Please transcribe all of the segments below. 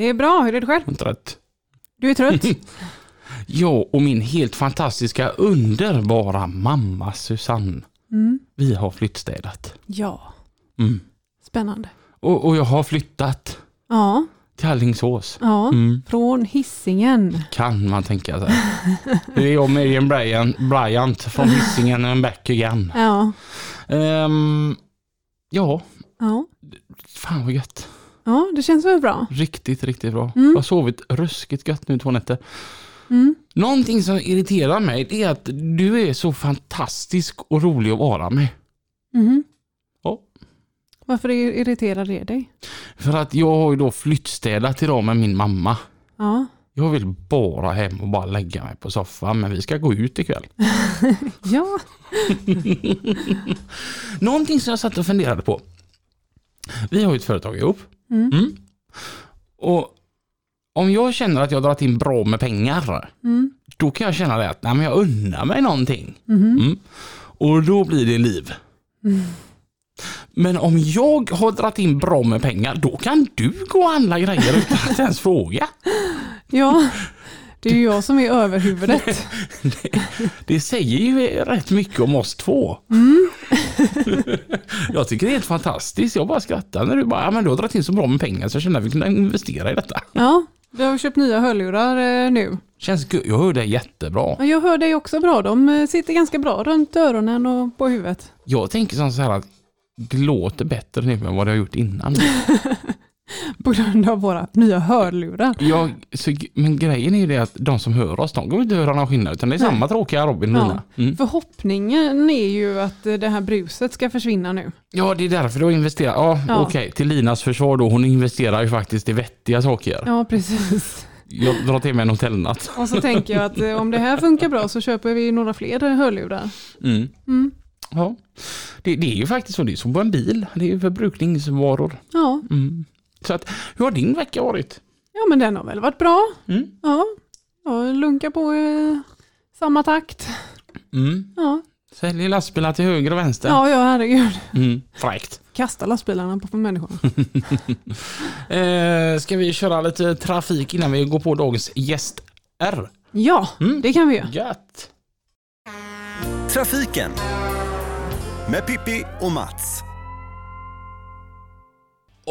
Det är bra, hur är det själv? Inte rätt. Du är trött? Jag och min helt fantastiska, underbara mamma Susanne. Mm. Vi har flyttstädat. Ja, Mm. spännande. Och, och jag har flyttat Ja, till Alingsås. ja. Mm. Från hissingen. Kan man tänka sig. Det är jag Miriam Bryant, Bryant från Hisingen and back again. Ja, Ehm, ja, ja. fan vad gött. Ja, det känns väl bra. Riktigt, riktigt bra. Mm. Jag har sovit ruskigt gött nu två nätter. Mm. Någonting som irriterar mig det är att du är så fantastisk och rolig att vara med. Mhm. Ja. Varför irriterar det dig? För att jag har ju då flyttstädat idag med min mamma. Ja, Jag vill bara hem och bara lägga mig på soffan men vi ska gå ut ikväll. ja. Någonting som jag satt och funderade på. Vi har ju ett företag ihop. Mm. Mm. Och om jag känner att jag dragit in bra med pengar, Mm. då kan jag känna det att nej, men jag unnar mig någonting. Mhm. Mm. Och då blir det liv. Mm. Men om jag har dragit in bra med pengar, då kan du gå och handla grejer utan att ens fråga. Ja, det är ju jag som är överhuvudet. Det säger ju rätt mycket om oss två. Mm. jag tycker det är helt fantastiskt. Jag bara skrattar när du bara, ja men du har dragit in så bra med pengar så jag känner att vi kan investera i detta. Ja, du har köpt nya hörlurar eh, nu. Känns gud, jag hör det jättebra. Ja, Jag hör dig också bra. De eh, sitter ganska bra runt öronen och på huvudet. Jag tänker som så här att det låter bättre nu än vad det har gjort innan. På grund av våra nya hörlurar. Jag, så, men grejen är ju det att de som hör oss, de kommer inte höra någon skillnad utan det är Nej. samma tråkiga Robin och Ja. Mm. Förhoppningen är ju att det här bruset ska försvinna nu. Ja, det är därför du har investerat. Ja, Ja. okej. Till Linas försvar då, hon investerar ju faktiskt i vettiga saker. Ja, precis. Jag drar till med en hotellnatt. Och så tänker jag att eh, om det här funkar bra så köper vi några fler hörlurar. Mm. Mm. Ja. Det, det är ju faktiskt så, det är som på en bil. Det är ju förbrukningsvaror. Ja. Mm. Så att, hur har din vecka varit? ja, men den har väl varit bra. Mm. Ja, ja lunkar på i samma takt. Mm. Ja, Säljer lastbilar till höger och vänster. ja, ja herregud. Mm. Fräckt. Kasta lastbilarna på människorna. Eh, ska vi köra lite trafik innan vi går på dagens gäst R? Ja, Mm. det kan vi göra. Gött. Trafiken med Pippi och Mats.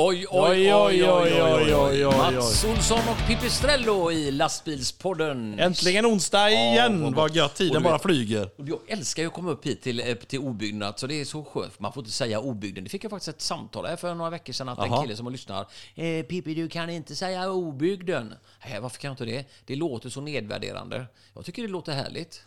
Oj, oj, oj, oj, oj, oj, oj. Mats Olsson och Pipistrello i Lastbilspodden. Äntligen onsdag igen, vad vad gött tiden bara flyger. Jag älskar ju att komma upp hit till, eh, till obyggnad, så det är så skönt. Man får inte säga obygden. Det fick jag faktiskt ett samtal här för några veckor sedan att en kille som har lyssnat. Eh, Pippi, du kan inte säga obygden. Nej, varför kan jag inte det? Det låter så nedvärderande. Jag tycker det låter härligt.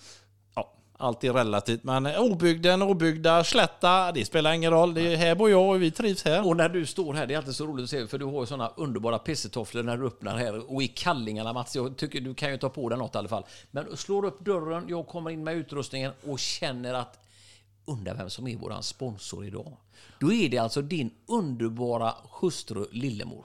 Allt är relativt, men obygden, obyggda, slätta, det spelar ingen roll. Det är, här bor jag och vi trivs här. Och när du står här, det är alltid så roligt att se, för du har ju sådana underbara pissetofflor när du öppnar här. Och i kallingarna Mats, jag tycker du kan ju ta på dig något i alla fall. Men slår upp dörren, jag kommer in med utrustningen och känner att undrar vem som är våran sponsor idag. Då är det alltså din underbara hustru Lillemor.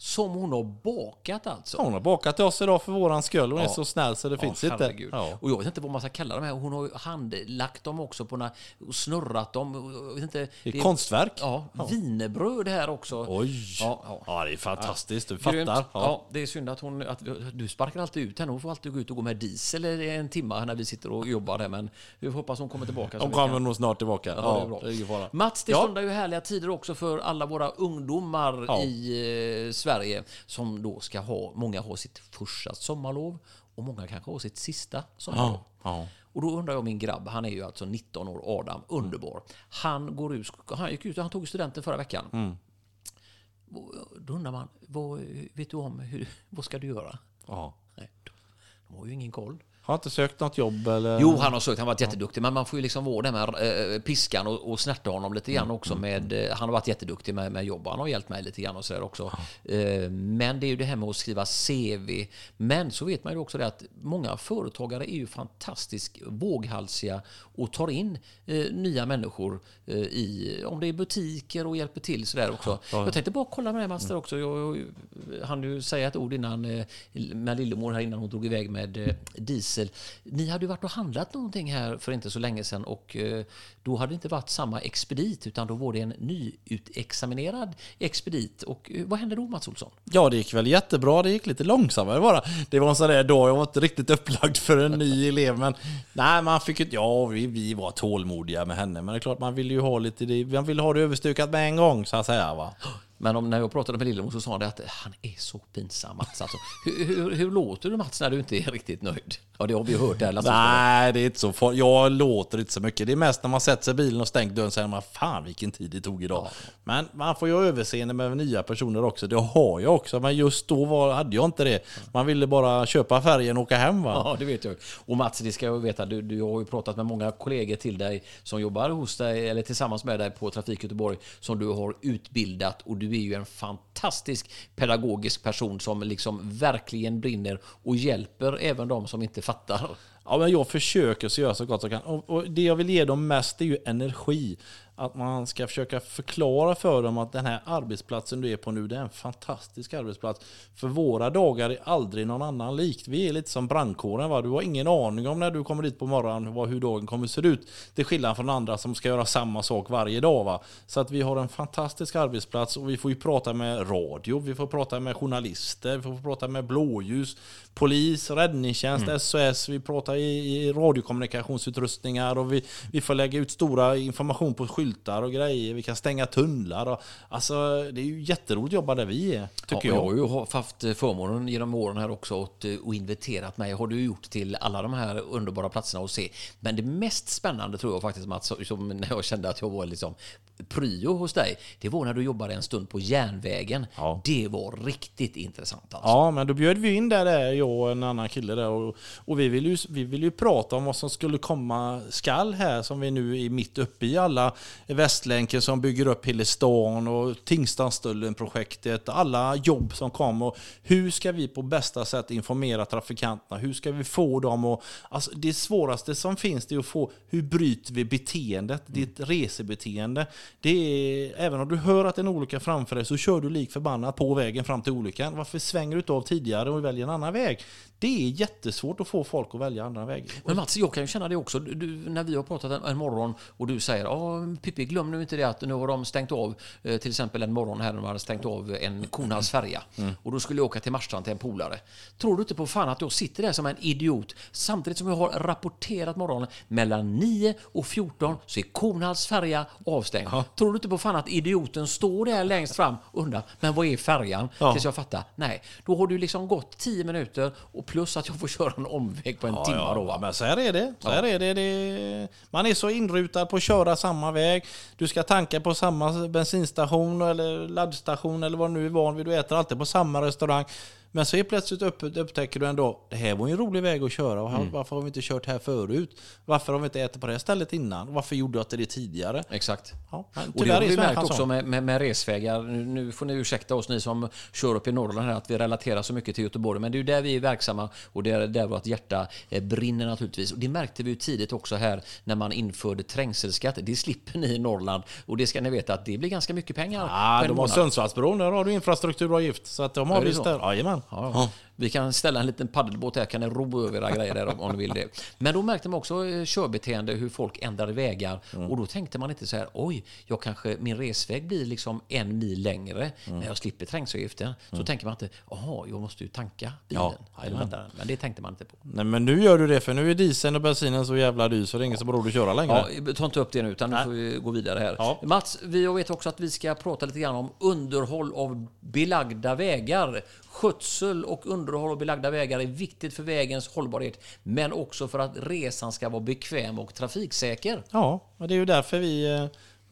Som hon har bakat alltså. Hon har bakat till oss idag för våran skull. Hon är Ja. så snäll så det finns inte. Ja. Och jag vet inte vad man ska kalla dem här. Hon har ju handlagt dem också på när, och snurrat dem. Jag vet inte, Det är konstverk. Ja, wienerbröd här också. Oj! Ja, ja. Ja, det är fantastiskt. Du fattar. Ja. Ja. det är synd att hon att du sparkar alltid ut henne. Hon får alltid gå ut och gå med diesel i en timme när vi sitter och jobbar här. Men vi hoppas hon kommer tillbaka. vi kommer nog snart tillbaka. Ja, Ja, det är bra. det är. Mats, det Ja. stundar ju härliga tider också för alla våra ungdomar Ja. i eh, Sverige som då ska ha, många har sitt första sommarlov och många kanske har sitt sista sommarlov. Ja, ja. Och då undrar jag min grabb, han är ju alltså 19 år, Adam, underbar. Han går ut, han gick ut han tog studenten förra veckan. Mm. Då undrar man, vad, vet du om hur, vad ska du göra? Ja. Nej, de har ju ingen koll. Har inte sökt något jobb eller? Jo, han har sökt, han har varit jätteduktig, men man får ju liksom vara den med eh, piskan och, och snärta honom lite grann också med, eh, han har varit jätteduktig med, med jobb och han har hjälpt mig lite grann och sådär också. Eh, men det är ju det här med att skriva CV. Men så vet man ju också det att många företagare är ju fantastiskt våghalsiga och tar in eh, nya människor eh, i, om det är butiker och hjälper till sådär också. Jag tänkte bara kolla med dig Mats där också. Jag, jag hann ju säga ett ord innan eh, med Lillemor här innan hon drog iväg med eh, diesel. Ni hade ju varit och handlat någonting här för inte så länge sedan och eh, då hade det inte varit samma expedit utan då var det en nyutexaminerad expedit. Och eh, vad hände då Mats Olsson? Ja, det gick väl jättebra. Det gick lite långsammare bara. Det var en sån där dag, jag var inte riktigt upplagd för en ny elev. Men nej, man fick ju... Ja, vi, vi var tålmodiga med henne. Men det är klart, man vill ju ha lite... Man vill ha det överstökat med en gång, så att säga. Va? Men om, när jag pratade med Lillemor så sa han det att han är så pinsam Mats. Alltså, hur, hur, hur låter du Mats när du inte är riktigt nöjd? Ja, det har vi ju hört där. Lasse. Nej, det är inte så farligt. Jag låter inte så mycket. Det är mest när man sätter sig i bilen och stängt dörren så säger man fan vilken tid det tog idag. Men man får ju överseende med nya personer också. Det har jag också. Men just då var, hade jag inte det. Man ville bara köpa färgen och åka hem. Va? Ja, det vet jag. Och Mats, det ska jag veta, du, du har ju pratat med många kollegor till dig som jobbar hos dig eller tillsammans med dig på Trafik Göteborg som du har utbildat och du är ju en fantastisk pedagogisk person som liksom verkligen brinner och hjälper även de som inte fattar. Ja, men jag försöker så göra så gott jag kan. Och, och det jag vill ge dem mest är ju energi. Att man ska försöka förklara för dem att den här arbetsplatsen du är på nu, det är en fantastisk arbetsplats. För våra dagar är aldrig någon annan likt. Vi är lite som brandkåren. Va? Du har ingen aning om när du kommer dit på morgonen vad, hur dagen kommer se ut. Till skillnad från andra som ska göra samma sak varje dag. Va? Så att vi har en fantastisk arbetsplats och vi får ju prata med radio, vi får prata med journalister, vi får prata med blåljus, polis, räddningstjänst, SOS, vi pratar i, i radiokommunikationsutrustningar och vi, vi får lägga ut stora information på skyltar och grejer. Vi kan stänga tunnlar. Och, alltså, det är ju jätteroligt att jobba där vi är, tycker ja, jag. Jag har ju ha- haft förmånen genom åren här också och, och inviterat mig. Har du gjort till alla de här underbara platserna att se. Men det mest spännande tror jag faktiskt Mats, som- när jag kände att jag var liksom pryo hos dig, det var när du jobbade en stund på järnvägen. Ja. Det var riktigt intressant alltså. Ja, men då bjöd vi in där, jag och en annan kille där och, och vi, vill ju, vi vill ju prata om vad som skulle komma skall här som vi nu är mitt uppe i alla Västlänken som bygger upp hela stan och Tingstadstullen-projektet. alla jobb som kommer. Och hur ska vi på bästa sätt informera trafikanterna? Hur ska vi få dem att... Alltså det svåraste som finns det är att få, hur bryter vi beteendet, ditt resebeteende? Det är, även om du hör att en olycka framför dig så kör du lik förbannat på vägen fram till olyckan. Varför svänger du inte av tidigare och väljer en annan väg? Det är jättesvårt att få folk att välja andra vägar. Men Mats, jag kan ju känna det också. Du, när vi har pratat en, en morgon och du säger ja Pippi, glöm nu inte det att nu har de stängt av eh, till exempel en morgon här när de hade stängt av en Kornhalls färja. Och då skulle jag åka till Marstrand till en polare. Tror du inte på fan att jag sitter där som en idiot samtidigt som jag har rapporterat morgonen mellan 9 och 14 så är Kornhalls färja avstängd. Tror du inte på fan att idioten står där längst fram och undrar men vad är färjan? Ja. Tills jag fattar. Nej, då har du liksom gått 10 minuter och plus att jag får köra en omväg på en timme då. Va? men så här är det. Så här är det. det. Man är så inrutad på att köra samma väg. Du ska tanka på samma bensinstation eller laddstation eller vad du nu är van vid. Du äter alltid på samma restaurang. Men så är plötsligt upp, upptäcker du ändå, det här var en rolig väg att köra. Och Mm. Varför har vi inte kört här förut? Varför har vi inte ätit på det här stället innan? Varför gjorde jag inte det tidigare? Exakt. Ja, Och det har vi märkt också med, med, med resvägar. Nu, får ni ursäkta oss ni som kör upp i Norrland här att vi relaterar så mycket till Göteborg. Men det är ju där vi är verksamma och det är där vårt hjärta eh, brinner naturligtvis. Och det märkte vi ju tidigt också här när man införde trängselskatt. Det slipper ni i Norrland och det ska ni veta att det blir ganska mycket pengar. Ja, en de har. Sundsvallsbron, där har du infrastrukturavgift. Så att de har visst där. Jajamän. Ja, ja. Vi kan ställa en liten paddelbåt här, kan ni ro över era grejer där om, ni vill det. Men då märkte man också eh, körbeteende, hur folk ändrade vägar. Och då tänkte man inte så här, oj, jag kanske, min resväg blir liksom en mil längre när jag slipper trängselavgiften. Så tänker man inte, jaha, jag måste ju tanka bilen. Ja, Eller den. Men det tänkte man inte på. Nej, men nu gör du det, för nu är dieseln och bensinen så jävla dyr så det är ingen som har råd att köra längre. Ja, ta inte upp det nu, utan nu får vi gå vidare här. Ja. Mats, vi jag vet också att vi ska prata lite grann om underhåll av belagda vägar. Skötsel och underhåll och belagda vägar är viktigt för vägens hållbarhet, men också för att resan ska vara bekväm och trafiksäker. Ja, och det är ju därför vi eh,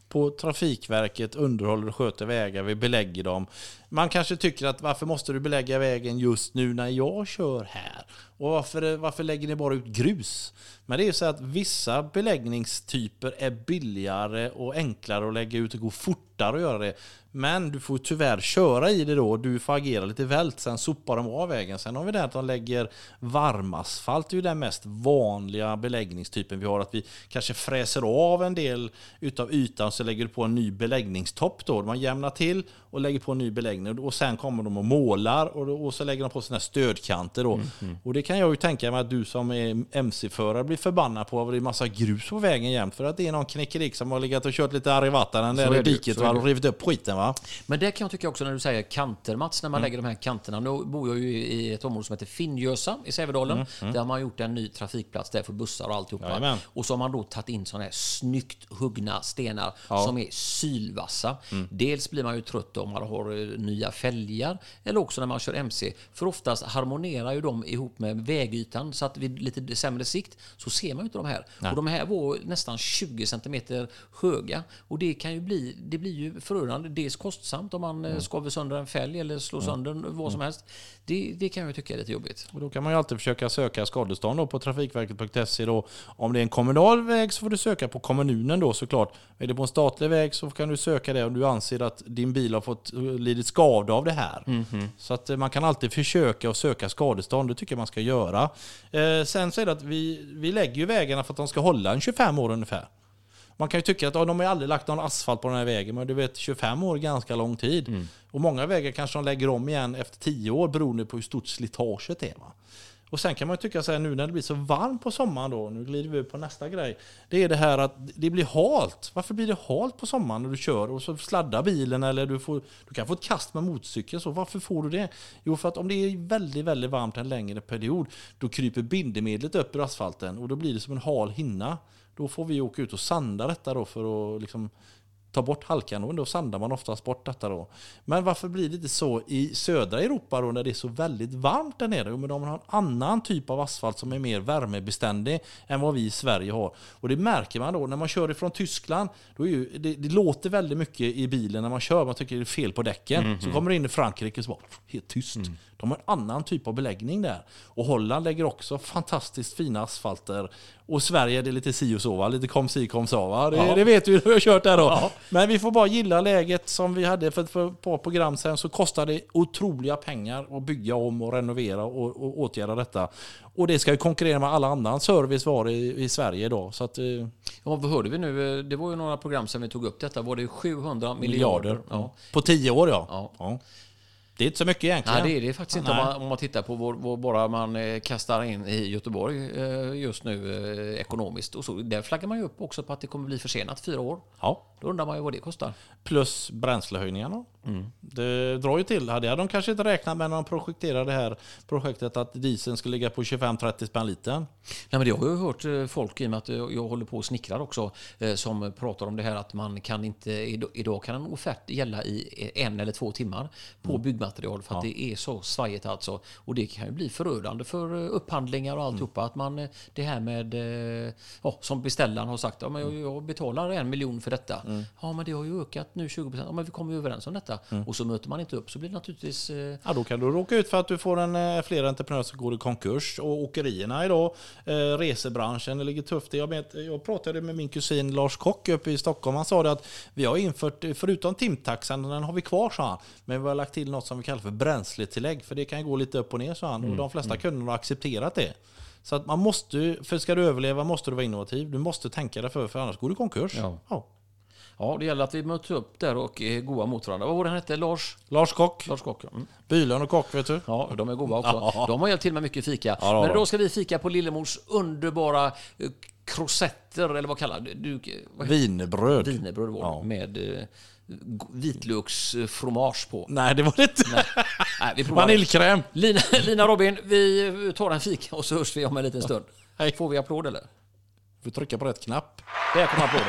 på Trafikverket underhåller och sköter vägar, vi belägger dem. Man kanske tycker att varför måste du belägga vägen just nu när jag kör här? Och varför, eh, varför lägger ni bara ut grus? Men det är ju så att vissa beläggningstyper är billigare och enklare att lägga ut och gå fortare att göra det. Men du får tyvärr köra i det då, du får agera lite vält, sen sopar de av vägen. Sen har vi det att de lägger varmasfalt, det är ju den mest vanliga beläggningstypen vi har. Att vi kanske fräser av en del utav ytan så lägger du på en ny beläggningstopp då. Man jämnar till och lägger på en ny beläggning och sen kommer de och målar och, och så lägger de på här stödkanter då. Och det kan jag ju tänka mig att du som är MC-förare blir förbannad på att det är massa grus på vägen jämt för att det är någon knäckerik som har legat och kört lite där är i det ju, diket och rivit upp skiten va. Men det kan jag tycka också när du säger kanter Mats, när man lägger de här kanterna. Nu bor jag ju i ett område som heter Finnjösa i Sävedalen. Där har man gjort en ny trafikplats där för bussar och alltihopa. Jajamän. Och så har man då tagit in sådana här snyggt huggna stenar som är sylvassa. Dels blir man ju trött om man har eh, nya fälgar eller också när man kör MC. För oftast harmonerar ju de ihop med vägytan så att vid lite sämre sikt så ser man ju inte de här. Och de här var nästan 20 centimeter höga och det kan ju bli, det blir ju förödande. Dels kostsamt om man mm. skaver sönder en fälg eller slår sönder vad som helst. Det, det kan jag tycka är lite jobbigt. Och då kan man ju alltid försöka söka skadestånd då på trafikverket.se. Då. Om det är en kommunal väg så får du söka på kommunen då såklart. Är det på en statlig väg så kan du söka det om du anser att din bil har fått eh, lidit skada av det här. Så att eh, man kan alltid försöka och söka skadestånd. Det tycker jag man ska göra. Eh, sen så är det att vi, vi lägger ju vägarna för att de ska hålla en 25 år ungefär. Man kan ju tycka att ja, de har aldrig lagt någon asfalt på den här vägen, men du vet 25 år är ganska lång tid. Och många vägar kanske de lägger om igen efter 10 år beroende på hur stort slitaget är. Va? Och sen kan man ju tycka så här nu när det blir så varmt på sommaren då, nu glider vi på nästa grej. Det är det här att det blir halt. Varför blir det halt på sommaren när du kör och så sladdar bilen eller du, får, du kan få ett kast med motorcykeln. Så varför får du det? Jo, för att om det är väldigt, väldigt varmt en längre period, då kryper bindemedlet upp ur asfalten och då blir det som en hal hinna. Då får vi åka ut och sanda detta då för att liksom ta bort halkan och då sandar man oftast bort detta då. Men varför blir det inte så i södra Europa då när det är så väldigt varmt där nere? Jo, men de har en annan typ av asfalt som är mer värmebeständig än vad vi i Sverige har. Och det märker man då när man kör ifrån Tyskland. Då ju, det, det låter väldigt mycket i bilen när man kör. Man tycker det är fel på däcken. Så kommer det in i Frankrike så bara helt tyst. De har en annan typ av beläggning där. Och Holland lägger också fantastiskt fina asfalter. Och Sverige det är lite si och så va? Lite kom si kom så va? Det, Ja. det vet hur vi har kört där då. Men vi får bara gilla läget som vi hade för, ett par program sen så kostar det otroliga pengar att bygga om och renovera och, och åtgärda detta. Och det ska ju konkurrera med alla annan service vi har i, i Sverige idag. Så att, eh, Ja, vad hörde vi nu? Det var ju några program som vi tog upp detta. Var det 700 miljarder? miljarder. Ja. På tio år ja. Ja. Det är inte så mycket egentligen. Nej, det är det faktiskt inte om man, om man tittar på vad, vad bara man eh, kastar in i Göteborg eh, just nu eh, ekonomiskt. Och så, där flaggar man ju upp också på att det kommer bli försenat fyra år. Ja. Då undrar man ju vad det kostar. Plus bränslehöjningarna. Mm. Det drar ju till. Hade de kanske inte räknat med när de projekterade det här projektet att dieseln skulle ligga på 25-30 spänn litern. Nej, men det har jag hört eh, folk, i och med att jag håller på och snickrar också, eh, som pratar om det här att man kan inte, idag- kan en offert gälla i en eller två timmar på byggmaterial för att det är så svajigt alltså. Och det kan ju bli förödande för eh, upphandlingar och alltihopa. Att man, eh, det här med, eh, ja, som beställaren har sagt, ja, men jag, jag betalar en miljon för detta. Ja, men det har ju ökat nu 20 procent. Ja, men vi kommer ju överens om detta. Och så möter man inte upp så blir det naturligtvis eh, Ja, då kan du råka ut för att du får en, eh, fler entreprenörer som går i konkurs. Och åkerierna idag, eh, resebranschen, det ligger tufft. Jag, vet, jag pratade med min kusin Lars Kock uppe i Stockholm. Han sa det att vi har infört, förutom timtaxan, den har vi kvar sa han. Men vi har lagt till något som vi kallar för bränsletillägg. För det kan gå lite upp och ner sa han. Och de flesta kunderna har accepterat det. Så att man måste, för ska du överleva måste du vara innovativ. Du måste tänka dig för, för annars går du i konkurs. Ja. Ja. Ja, det gäller att vi möter upp där och är goa mot varandra. Vad var det han hette? Lars? Lars Kock, Lars Kock. Mm. Bylund och Kock vet du. Ja, de är goda också. De har hjälpt till med mycket fika. Ja, Men då ska vi fika på Lillemors underbara eh, krosetter, eller vad kallar du? Wienerbröd. Wienerbröd var Ja. med eh, vitlöksfromage på. Nej, det var det inte. Nej, vi provar det. Vaniljkräm. Lina, Lina Robin, vi tar en fika och så hörs vi om en liten stund. Hej. Får vi applåd eller? Får trycka på rätt knapp. Där kommer applåden.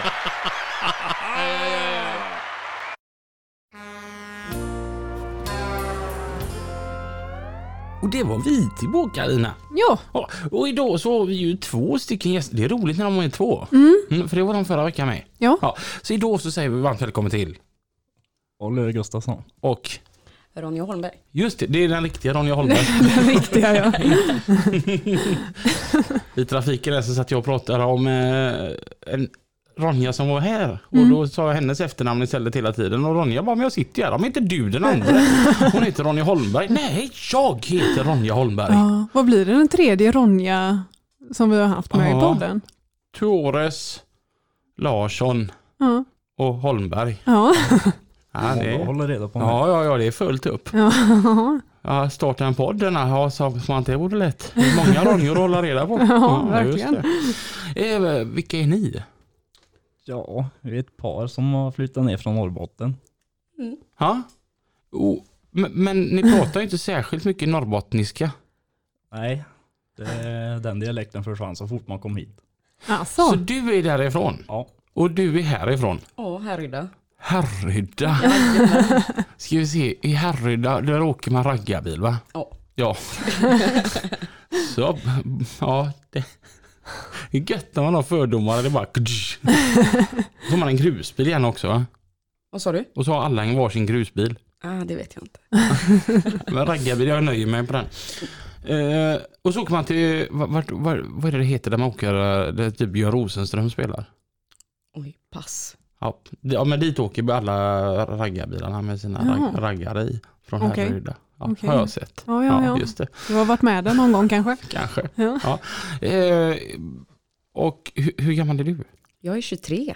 Och det var vi tillbaka Carina. Ja, Ja, och idag så har vi ju två stycken gäster. Det är roligt när de är två. Mm, för det var de förra veckan med. ja. Ja, så idag så säger vi varmt välkommen till. Oliver Gustafsson. Och Ronja Holmberg. just det, det är den riktiga Ronja Holmberg. Den riktiga ja. I trafiken där så satt jag och pratade om eh, en Ronja som var här. Och Mm. då sa jag hennes efternamn istället hela tiden. Och Ronja bara, men jag sitter ju här. Men inte du den andra. Hon heter Ronja Holmberg. Nej, jag heter Ronja Holmberg. ja. Vad blir det den tredje Ronja som vi har haft med Ja. i podden? Torres, Larsson Ja. och Holmberg. Ja. Ja, det är, håller reda på mig. ja, ja, ja, det är fullt upp. ja. Ja, starta en podd denna, ja, sa man det vore lätt. Det är många Ronjor att hålla reda på. Ja, verkligen. det. Eh, vilka är ni? Ja, vi är ett par som har flyttat ner från Norrbotten. Ja? Oh, men, men ni pratar ju inte särskilt mycket norrbottniska. Nej, det, den dialekten försvann så fort man kom hit. Alltså. Så du är därifrån Ja, och du är härifrån. Ja, Härryda. Härryda. Ska vi se, i Härryda där åker man raggarbil va? Ja. Ja. Så, ja. Det, det är gött när man har fördomar. Det är bara... Så har man en grusbil igen också va? Vad sa du? Och så har alla en varsin grusbil. Ah, det vet jag inte. Men raggarbil, jag nöjer mig på den. Eh, och så åker man till, vart, vart, vad är det det heter där man åker, eh, där typ Björn Rosenström spelar? Oj, pass. Ja, ja men dit åker alla raggarbilarna med sina Jaha. ragg, raggare i. Från Okej. Härryda. Ja, Okej. Har jag sett. Ja, ja, ja. just det. Du har varit med där någon gång kanske? Kanske. Ja. Eh, och hur, hur gammal är du? Jag är 23.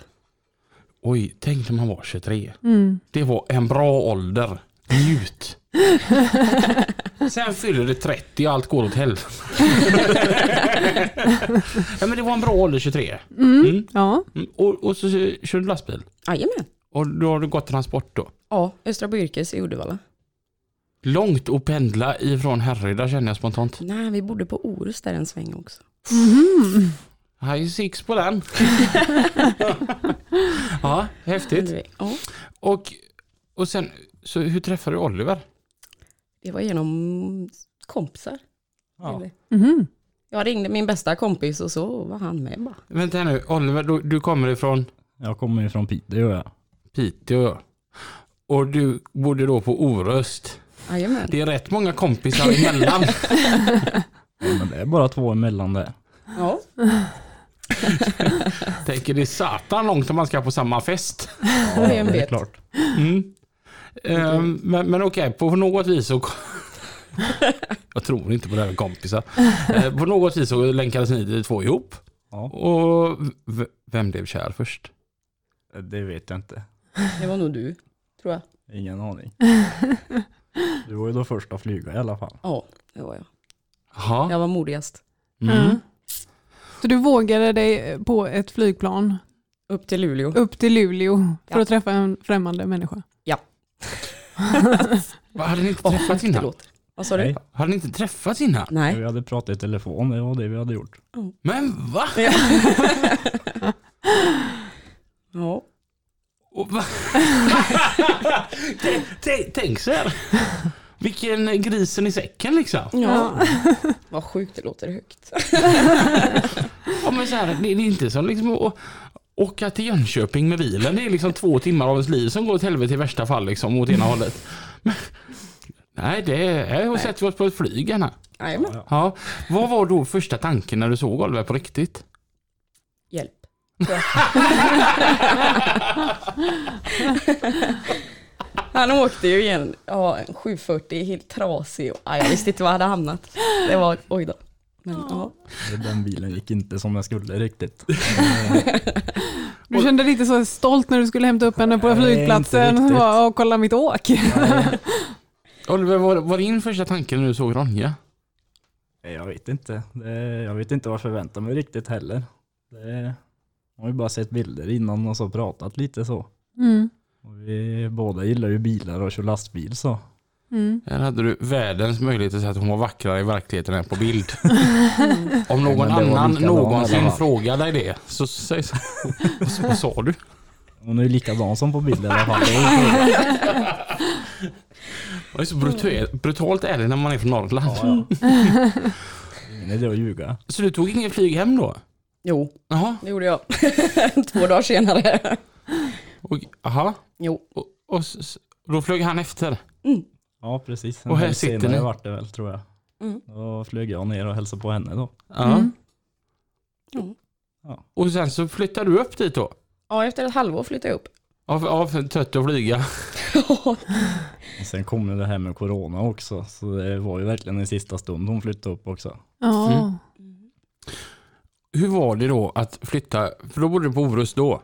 Oj, tänk när man var 23. Mm. Det var en bra ålder. Njut. Sen fyller det 30 och allt går åt helvete. ja, men det var en bra ålder 23. Mm. Ja. Mm. Och, och så kör du lastbil. Jajamän. Och då har du gått transport då. Ja, Östra Byrkes i Uddevalla. Långt att pendla ifrån Härryda känner jag spontant. Nej, vi bodde på Orust där en sväng också. Mhm. High six på den. ja, häftigt. Ja, Och, och sen, så hur träffade du Oliver? det var genom kompisar. ja. Mhm. Jag ringde min bästa kompis och så var han med bara. Vänta här nu, Oliver, du, du kommer ifrån jag kommer ju från Piteå ja. Piteå. Och du bodde då på Orust. Jajamän. Det är rätt många kompisar emellan. ja. Men det är bara två emellan där. Ja. Tänker det är satan långt om man ska på samma fest. Ja, det är vet? klart. Mm. Ehm, men men okej, på något vis så... Jag tror inte på det här med kompisar. Eh, på något vis så länkades ni två ihop. Ja, Och vem blev kär först? det vet jag inte. Det var nog du, tror jag. Ingen aning. Du var ju då först att flyga i alla fall. Ja, det var jag. Jaha. Jag var modigast. Mm. Mm. Så du vågade dig på ett flygplan Upp till Luleå. upp till Luleå för Ja. att träffa en främmande människa? Vad, Hade ni inte träffats det innan? Vad sa du? Hade ni inte träffats innan? Nej. Vi hade pratat i telefon, det var det vi hade gjort. Men va? Ja. Tänk- så här. Vilken grisen i säcken liksom. ja. Vad sjukt det låter högt. Ja, men så här, det, är inte som liksom att åka till Jönköping med bilen. Det är liksom två timmar av ens liv som går åt helvete i värsta fall liksom åt ena hållet. Men, nej, det är, jag sätter vi oss på ett flyg gärna. Jajamän. Ja. Vad var då första tanken när du såg Oliver på riktigt? Hjälp. Han åkte ju igen, ja, en 740 helt trasig och aj, jag visste inte var jag hade hamnat. Det var, oj då. Men, ja. Den bilen gick inte som den skulle riktigt. Du kände dig inte så stolt när du skulle hämta upp henne på flygplatsen och "Åh, kolla mitt åk. Oliver, var, var din första tanke när du såg Ronja? Jag vet inte. Jag vet inte vad jag förväntar mig riktigt heller. Det, har ju bara sett bilder innan och så pratat lite så. Mm. Och vi båda gillar ju bilar och kör lastbil så. Mm. Här hade du världens möjlighet att säga att hon var vackrare i verkligheten än på bild. Om någon annan någonsin frågar dig det så säg så. Vad, sa du? Hon är ju likadan som på bild i alla fall. Det är ju så. Det är så brutalt, brutalt ärlig när man är från Norrland. Ja, ja. Ingen idé att ljuga. Så du tog ingen flyg hem då? Jo, Jaha. det gjorde jag. Två dagar senare. Och, aha. Jo. Och, och, s- s- då flög han efter? Ja, precis. En Och här helg sitter senare ni. vart det väl tror jag. Mm. Då flög jag ner och hälsade på henne då. Ja. Mm. Ja. Och sen så flyttade du upp dit då? Ja, efter ett halvår flyttade jag upp. Ja, för, ja, för trött att flyga. Och sen kom ju det här med corona också. Så det var ju verkligen en sista stund hon flyttade upp också. Ja. Hur var det då att flytta, för då bodde du på Orust då.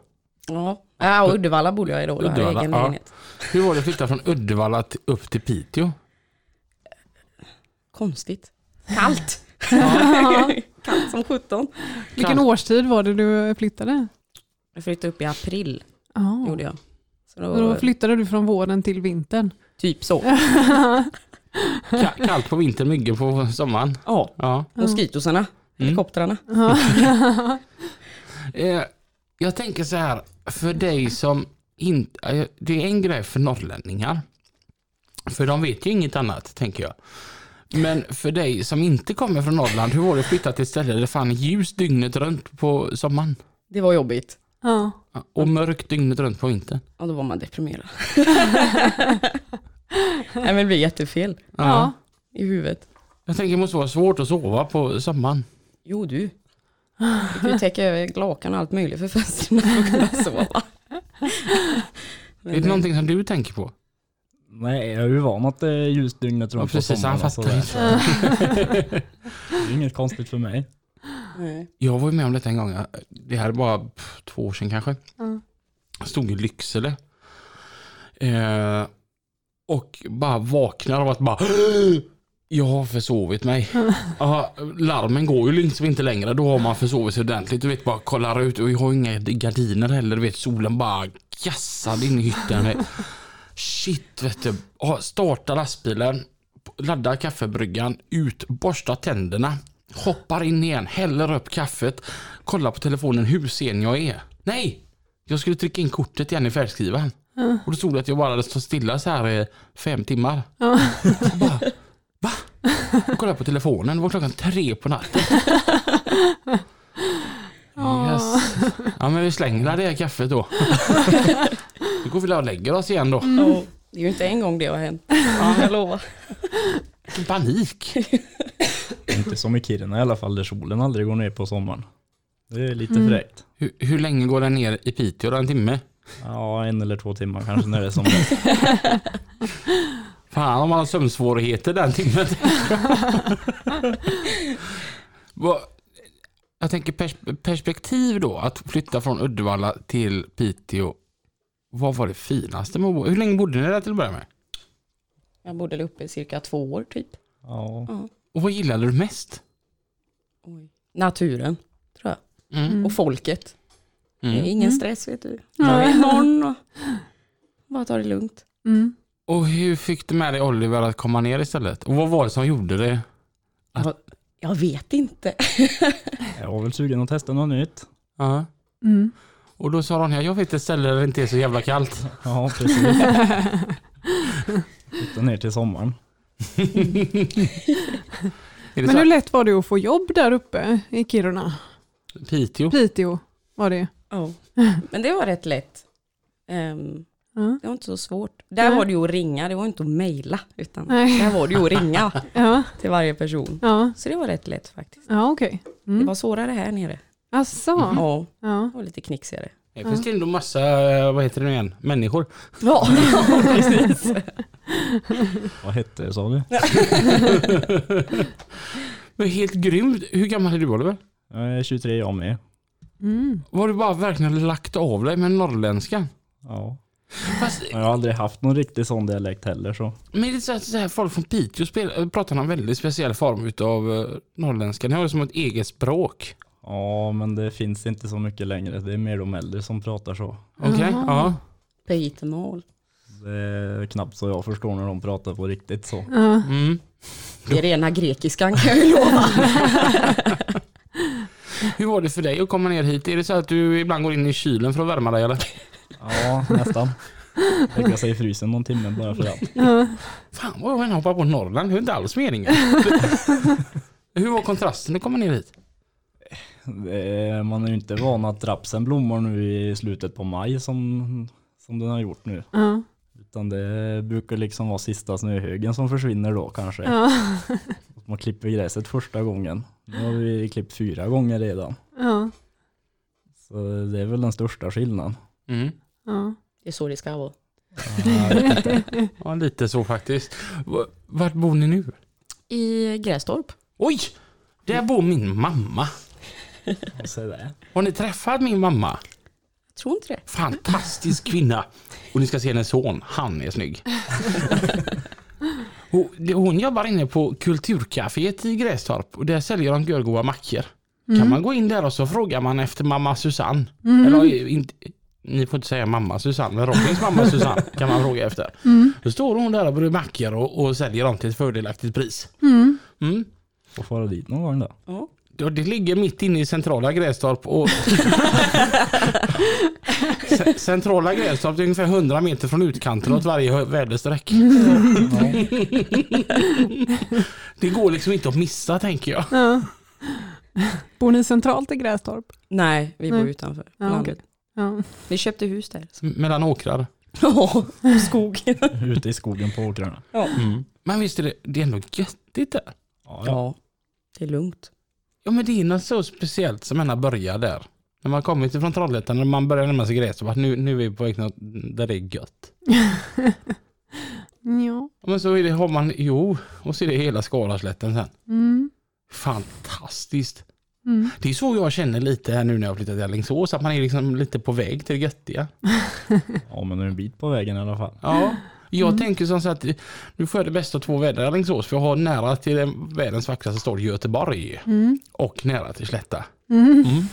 Ja, ja och Uddevalla bodde jag i då. Uddevalla, egen ja. Hur var det att flytta från Uddevalla till, upp till Piteå? Konstigt. Kallt. Kallt som 17. Vilken årstid var det du flyttade? Jag flyttade upp i april, Ja. gjorde jag. Så då, Och då flyttade du från våren till vintern. typ så. Ka- Kallt på vintern, mycket på sommaren. Ja, Ja. moskitosarna, helikoptrarna. Eh, jag tänker så här, för dig som inte, eh, det är en grej för norrlänningar. För de vet ju inget annat, tänker jag. Men för dig som inte kommer från Norrland, hur var det att flytta till ett ställe där det fan är ljus dygnet runt på sommaren? Det var jobbigt. Ja. Och mörkt dygnet runt på vintern? Och då var man deprimerad. Nej men det blir jättefel Ja. i huvudet. Jag tänker det måste vara svårt att sova på sommaren. Jo du. Du kan ju täcka över lakan och allt möjligt för fönstren för att kunna sova. Men är det någonting som du tänker på? Nej, jag är ju van att det är ljust dygnet Ja, runt precis, på han sommaren. fattar inte. Det är inget konstigt för mig. Nej. Jag var ju med om detta en gång, det här är bara pff, två år sedan kanske. Ja. Jag stod i Lycksele. Eh, och bara vaknar av att bara jag har försovit mig. Ja, larmen går ju liksom inte längre. Då har man försovit sig ordentligt. Du vet bara kollar ut och jag har inga gardiner heller. Du vet solen bara gassade in i hytten. Shit vet du. Starta lastbilen. Laddar kaffebryggan. Ut. Borsta tänderna. Hoppar in igen. Häller upp kaffet. Kollar på telefonen. Hur sen jag är. Nej! Jag skulle trycka in kortet igen i färdskrivaren. Och då stod det att jag bara hade stått stilla så här i fem timmar. Ja. Bara? Jag kollade på telefonen, det var klockan tre på natten. Yes. Ja men vi slänger det här kaffet då. Då går vi och lägger oss igen då. Ja, det är ju inte en gång det har hänt. Ja, jag lovar. Panik. Inte som i Kiruna i alla fall, där solen aldrig går ner på sommaren. Det är lite Mm. fräckt. Hur, hur länge går den ner i Piteå? En timme? Ja, en eller två timmar kanske när det är som bäst. Fan om man har sömnsvårigheter den timmen. Jag tänker pers- perspektiv då, att flytta från Uddevalla till Piteå. Vad var det finaste med att bo? Hur länge bodde ni där till att börja med? Jag bodde där uppe i cirka två år typ. Ja, Och vad gillade du mest? Oj. Naturen, tror jag. Mm. Och folket. Det är Mm. ingen stress vet du. Är imorgon och bara ta det lugnt. Mm. Och hur fick du med dig Oliver att komma ner istället? Och vad var det som gjorde det? Jag vet inte. jag var väl sugen att testa något nytt. Ja. Mm. Och då sa Ronja, jag vet ett ställe där det inte är så jävla kallt. Ja, precis. Flytta ner till sommaren. Men hur lätt var det att få jobb där uppe i Kiruna? Piteå? Piteå var det. Ja. Men det var rätt lätt. Ehm, Ja. det var inte så svårt. Där Nej. var det ju att ringa, det var inte att mejla. Utan Nej. där var det ju att ringa Ja, till varje person. ja. Så det var rätt lätt faktiskt. ja. Det Mm. var svårare här nere. Asså? Ja, Ja. det var lite knixigare. Det finns det ändå massa, vad heter det nu igen, människor. Ja, precis. Vad hette det sa du? Men helt grymt. Hur gammal är du Oliver? Jag är 23 jag med. Mm. Var du bara verkligen lagt av dig med norrländska? Ja. Fast, Jag har aldrig haft någon riktig sån dialekt heller så. men det är så att så här, folk från Piteå spelar, pratar en väldigt speciell form av uh, norrländska. Ni har det som ett eget språk. Ja, men det finns inte så mycket längre. Det är mer de äldre som pratar så. Okej? Ja. Pitemål. Det är knappt så jag förstår när de pratar på riktigt så. Ja. Mm. Det är rena grekiskan kan jag ju lova. Hur var det för dig att komma ner hit? Är det så att du ibland går in i kylen för att värma dig eller? Ja, nästan. Lägga sig i frysen någon timme bara för att. Fan vad jag hoppar på Norrland, det är inte alls meningen. Hur var kontrasten att komma ner hit? Är- Man är ju inte van att rapsen blommar nu i slutet på maj som, som den har gjort nu. Ja. Utan det brukar liksom vara sista snöhögen som försvinner då kanske. Ja. Man klipper gräset första gången. Nu har vi klippt fyra gånger redan. Ja. Så det är väl den största skillnaden. Mm. Ja. Det är så det ska vara. Ja, lite så faktiskt. Vart bor ni nu? I Grästorp. Oj! Där bor min mamma. Har ni träffat min mamma? Jag tror inte det. Fantastisk kvinna. Och ni ska se hennes son, han är snygg. Hon, jobbar inne på Kulturcaféet i Grästorp och där säljer de görgoda mackor. Kan man gå in där och så frågar man efter mamma Susanne. Eller inte, ni får inte säga mamma Susanne, men Robins mamma Susanne kan man fråga efter. Då står hon där och bryr mackor och, och säljer dem till ett fördelaktigt pris. Mm. Får fara dit någon gång då. Ja. Ja, det ligger mitt inne i centrala Grästorp och Ce- centrala Grästorp är ungefär 100 meter från utkanten åt varje väderstreck. Det går liksom inte att missa tänker jag. Ja. Bor ni centralt i Grästorp? Nej, vi bor Nej. utanför Ja, landet. Ja. Vi köpte hus där. Mellan åkrar. Ja, skog. Ute i skogen på åkrarna. Men visst är det, det är ändå göttigt där. Ja, ja. Ja, det är lugnt. Ja men det är något så speciellt som man börjar där. När man kommer ifrån Trollhättan, när man börjar närma sig Grästorp, nu, nu är vi på väg där det är gött. Ja. Ja, Men så är det, har man, jo, och så är det hela Skaraslätten sen. Mm. Fantastiskt. Mm. Det är så jag känner lite här nu när jag flyttat till Alingsås, att man är liksom lite på väg till det göttiga. ja men en bit på vägen i alla fall. Ja, jag tänker som så att nu får jag det bästa av två väder i Alingsås, för jag har nära till den- världens vackraste stad Göteborg Mm. och nära till Slätta. Mm. Mm.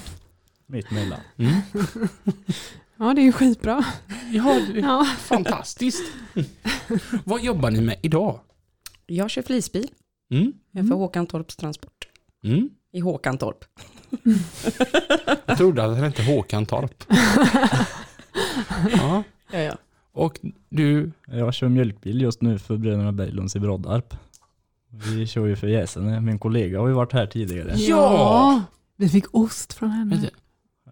Mitt emellan. Mm. Ja, det är ju skitbra. Ja, Ja. fantastiskt. Vad jobbar ni med idag? Jag kör flisbil. Mm. Jag är för Håkantorps Transport. I Håkantorp. Jag trodde att det hette Håkan Torp. ja. Ja, ja. Och du, Jag kör mjölkbil just nu för Bröderna Berglunds i Broddarp. Vi kör ju för Gäsene. Min kollega har ju varit här tidigare. Ja! Vi fick ost från henne.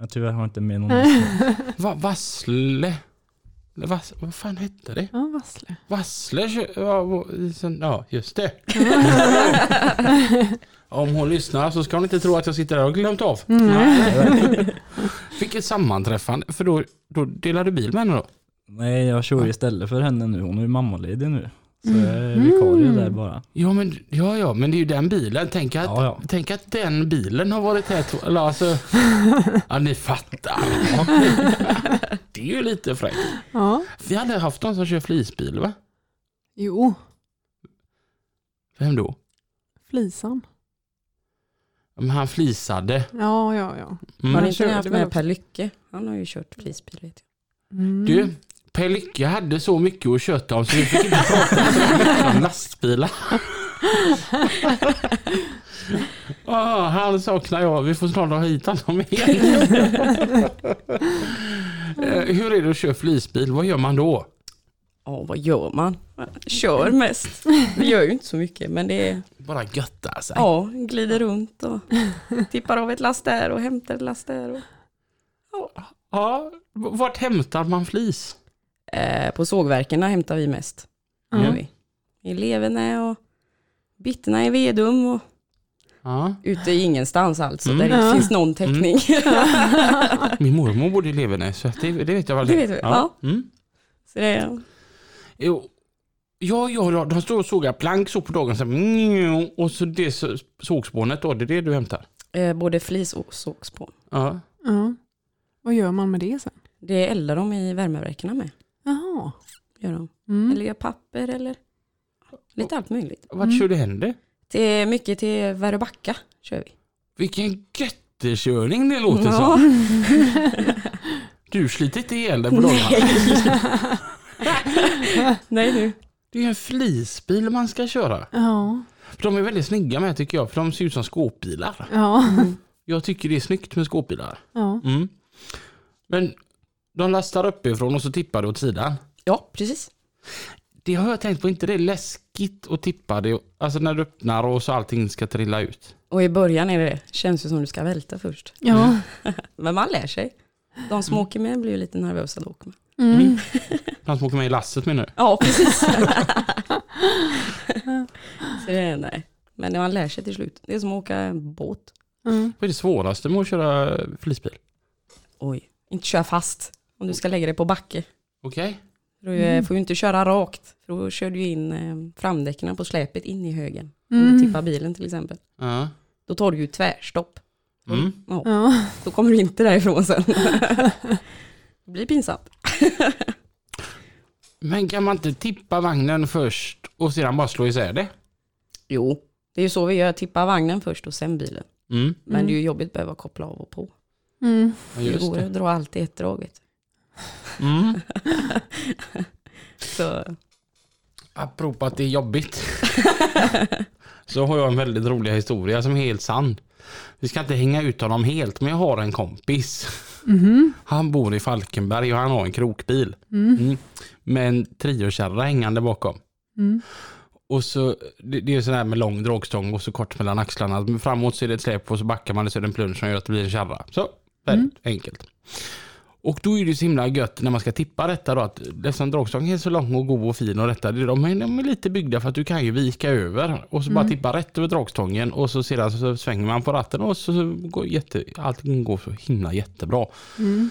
Jag tyvärr har inte med någon. va, Vassle... Vass, vad fan hette det? Ja, vassle. Vassle ja, just det. Om hon lyssnar så ska hon inte tro att jag sitter där och glömt av. Vilket sammanträffande, för då, då delar du bil med henne då? Nej, jag kör istället för henne nu. Hon är ju mammaledig nu. Så jag är vikarie där bara. Ja, men, ja, ja, men det är ju den bilen. Tänk att, Ja, ja. Tänk att den bilen har varit här, två- eller alltså, ja ni fattar. Det är ju lite fräckt. Ja. Vi hade haft någon som kör flisbil va? Jo, Vem då? flisan. Men han flisade. Ja, ja, ja. Mm. Har ni körde inte haft väl med också. Per Lycke? Han har ju kört flisbil vet jag. Mm. Du, Per Lycke hade så mycket att köta om så vi fick inte prata så mycket om lastbilar. Ah, han saknar jag. Vi får snart ha hit honom igen. Eh, Hur är det att köra flisbil? Vad gör man då? Ja, vad gör man? Kör mest. Det gör ju inte så mycket, men det är, Bara götta sig. ja, glider runt och tippar av ett last där och hämtar ett last där. Och, Ja, vart hämtar man flis? Eh, på sågverken hämtar vi mest. Ja. Gör vi. I Levene och Bitterna i Vedum och Ja. ute i ingenstans alltså, Mm. där det Ja. finns någon täckning. Min mormor bodde i Levenäs, så det, det vet jag väl. Det vet vi, ja. Mm. Så det är, Jo. Ja, ja, ja, de står och sågar plank så på dagen. Så, här, och så det så- sågspånet då, det är det du hämtar? eh, både flis och sågspån. Ja. Ja. Vad gör man med det sen? Det eldar de i värmeverken med. Jaha. Gör de. Mm. Eller gör papper eller lite allt möjligt. Vart kör du hem det? Till, mycket till Väröbacka kör vi. Vilken göttekörning det låter Ja. som. Du sliter inte ihjäl dig på dagarna. Nej nu. Det är ju en flisbil man ska köra. Ja. För de är väldigt snygga med tycker jag, för de ser ut som skåpbilar. Ja. Jag tycker det är snyggt med skåpbilar. Ja. Mm. Men de lastar uppifrån och så tippar det åt sidan. Ja, precis. Det har jag tänkt på, inte det är läskigt att tippa det? Alltså när du öppnar och så allting ska trilla ut. Och i början är det det. Känns ju som du ska välta först. Ja. Men man lär sig. De som åker med blir ju lite nervösa då åker med. Mm. De som åker med i lasset menar du? Ja, precis. Så det är, nej. Men man lär sig till slut. Det är som att åka båt. Mm. Vad är det svåraste med att köra flisbil? Oj, inte köra fast. Om du ska lägga dig på backe. Okej. Du eh, får ju inte köra rakt. För då kör du in eh, framdäcken på släpet in i högen. Om Mm. du tippar bilen till exempel. Ja. Då tar du ju tvärstopp. Mm. Ja, Ja. då kommer du inte därifrån sen. det blir pinsamt. Men kan man inte tippa vagnen först och sedan bara slå isär det? Jo, det är ju så vi gör. Tippa vagnen först och sen bilen. Mm. Men Mm. det är ju jobbigt att behöva koppla av och på. Mm. Ja, Det går att dra allt i ett drag. vet du. Mm. Så, Apropå att det är jobbigt. så har jag en väldigt rolig historia som är helt sann. Vi ska inte hänga ut honom helt men jag har en kompis. Mhm. Han bor i Falkenberg och han har en krokbil. Mm. Mm. Med en triokärra hängande bakom. Mm. Och så, det, det är sån här med lång dragstång och så kort mellan axlarna. Framåt så är det ett släp och så backar man och så är det en plunge som gör att det blir en kärra. Så, väldigt enkelt. Och då är det så himla gött när man ska tippa detta då att eftersom dragstången är så lång och god och fin och detta, det- de är, de är lite byggda för att du kan ju vika över och så bara tippa rätt över dragstången och så sedan så svänger man på ratten och så, så går jätte, allting går så himla jättebra. Mm.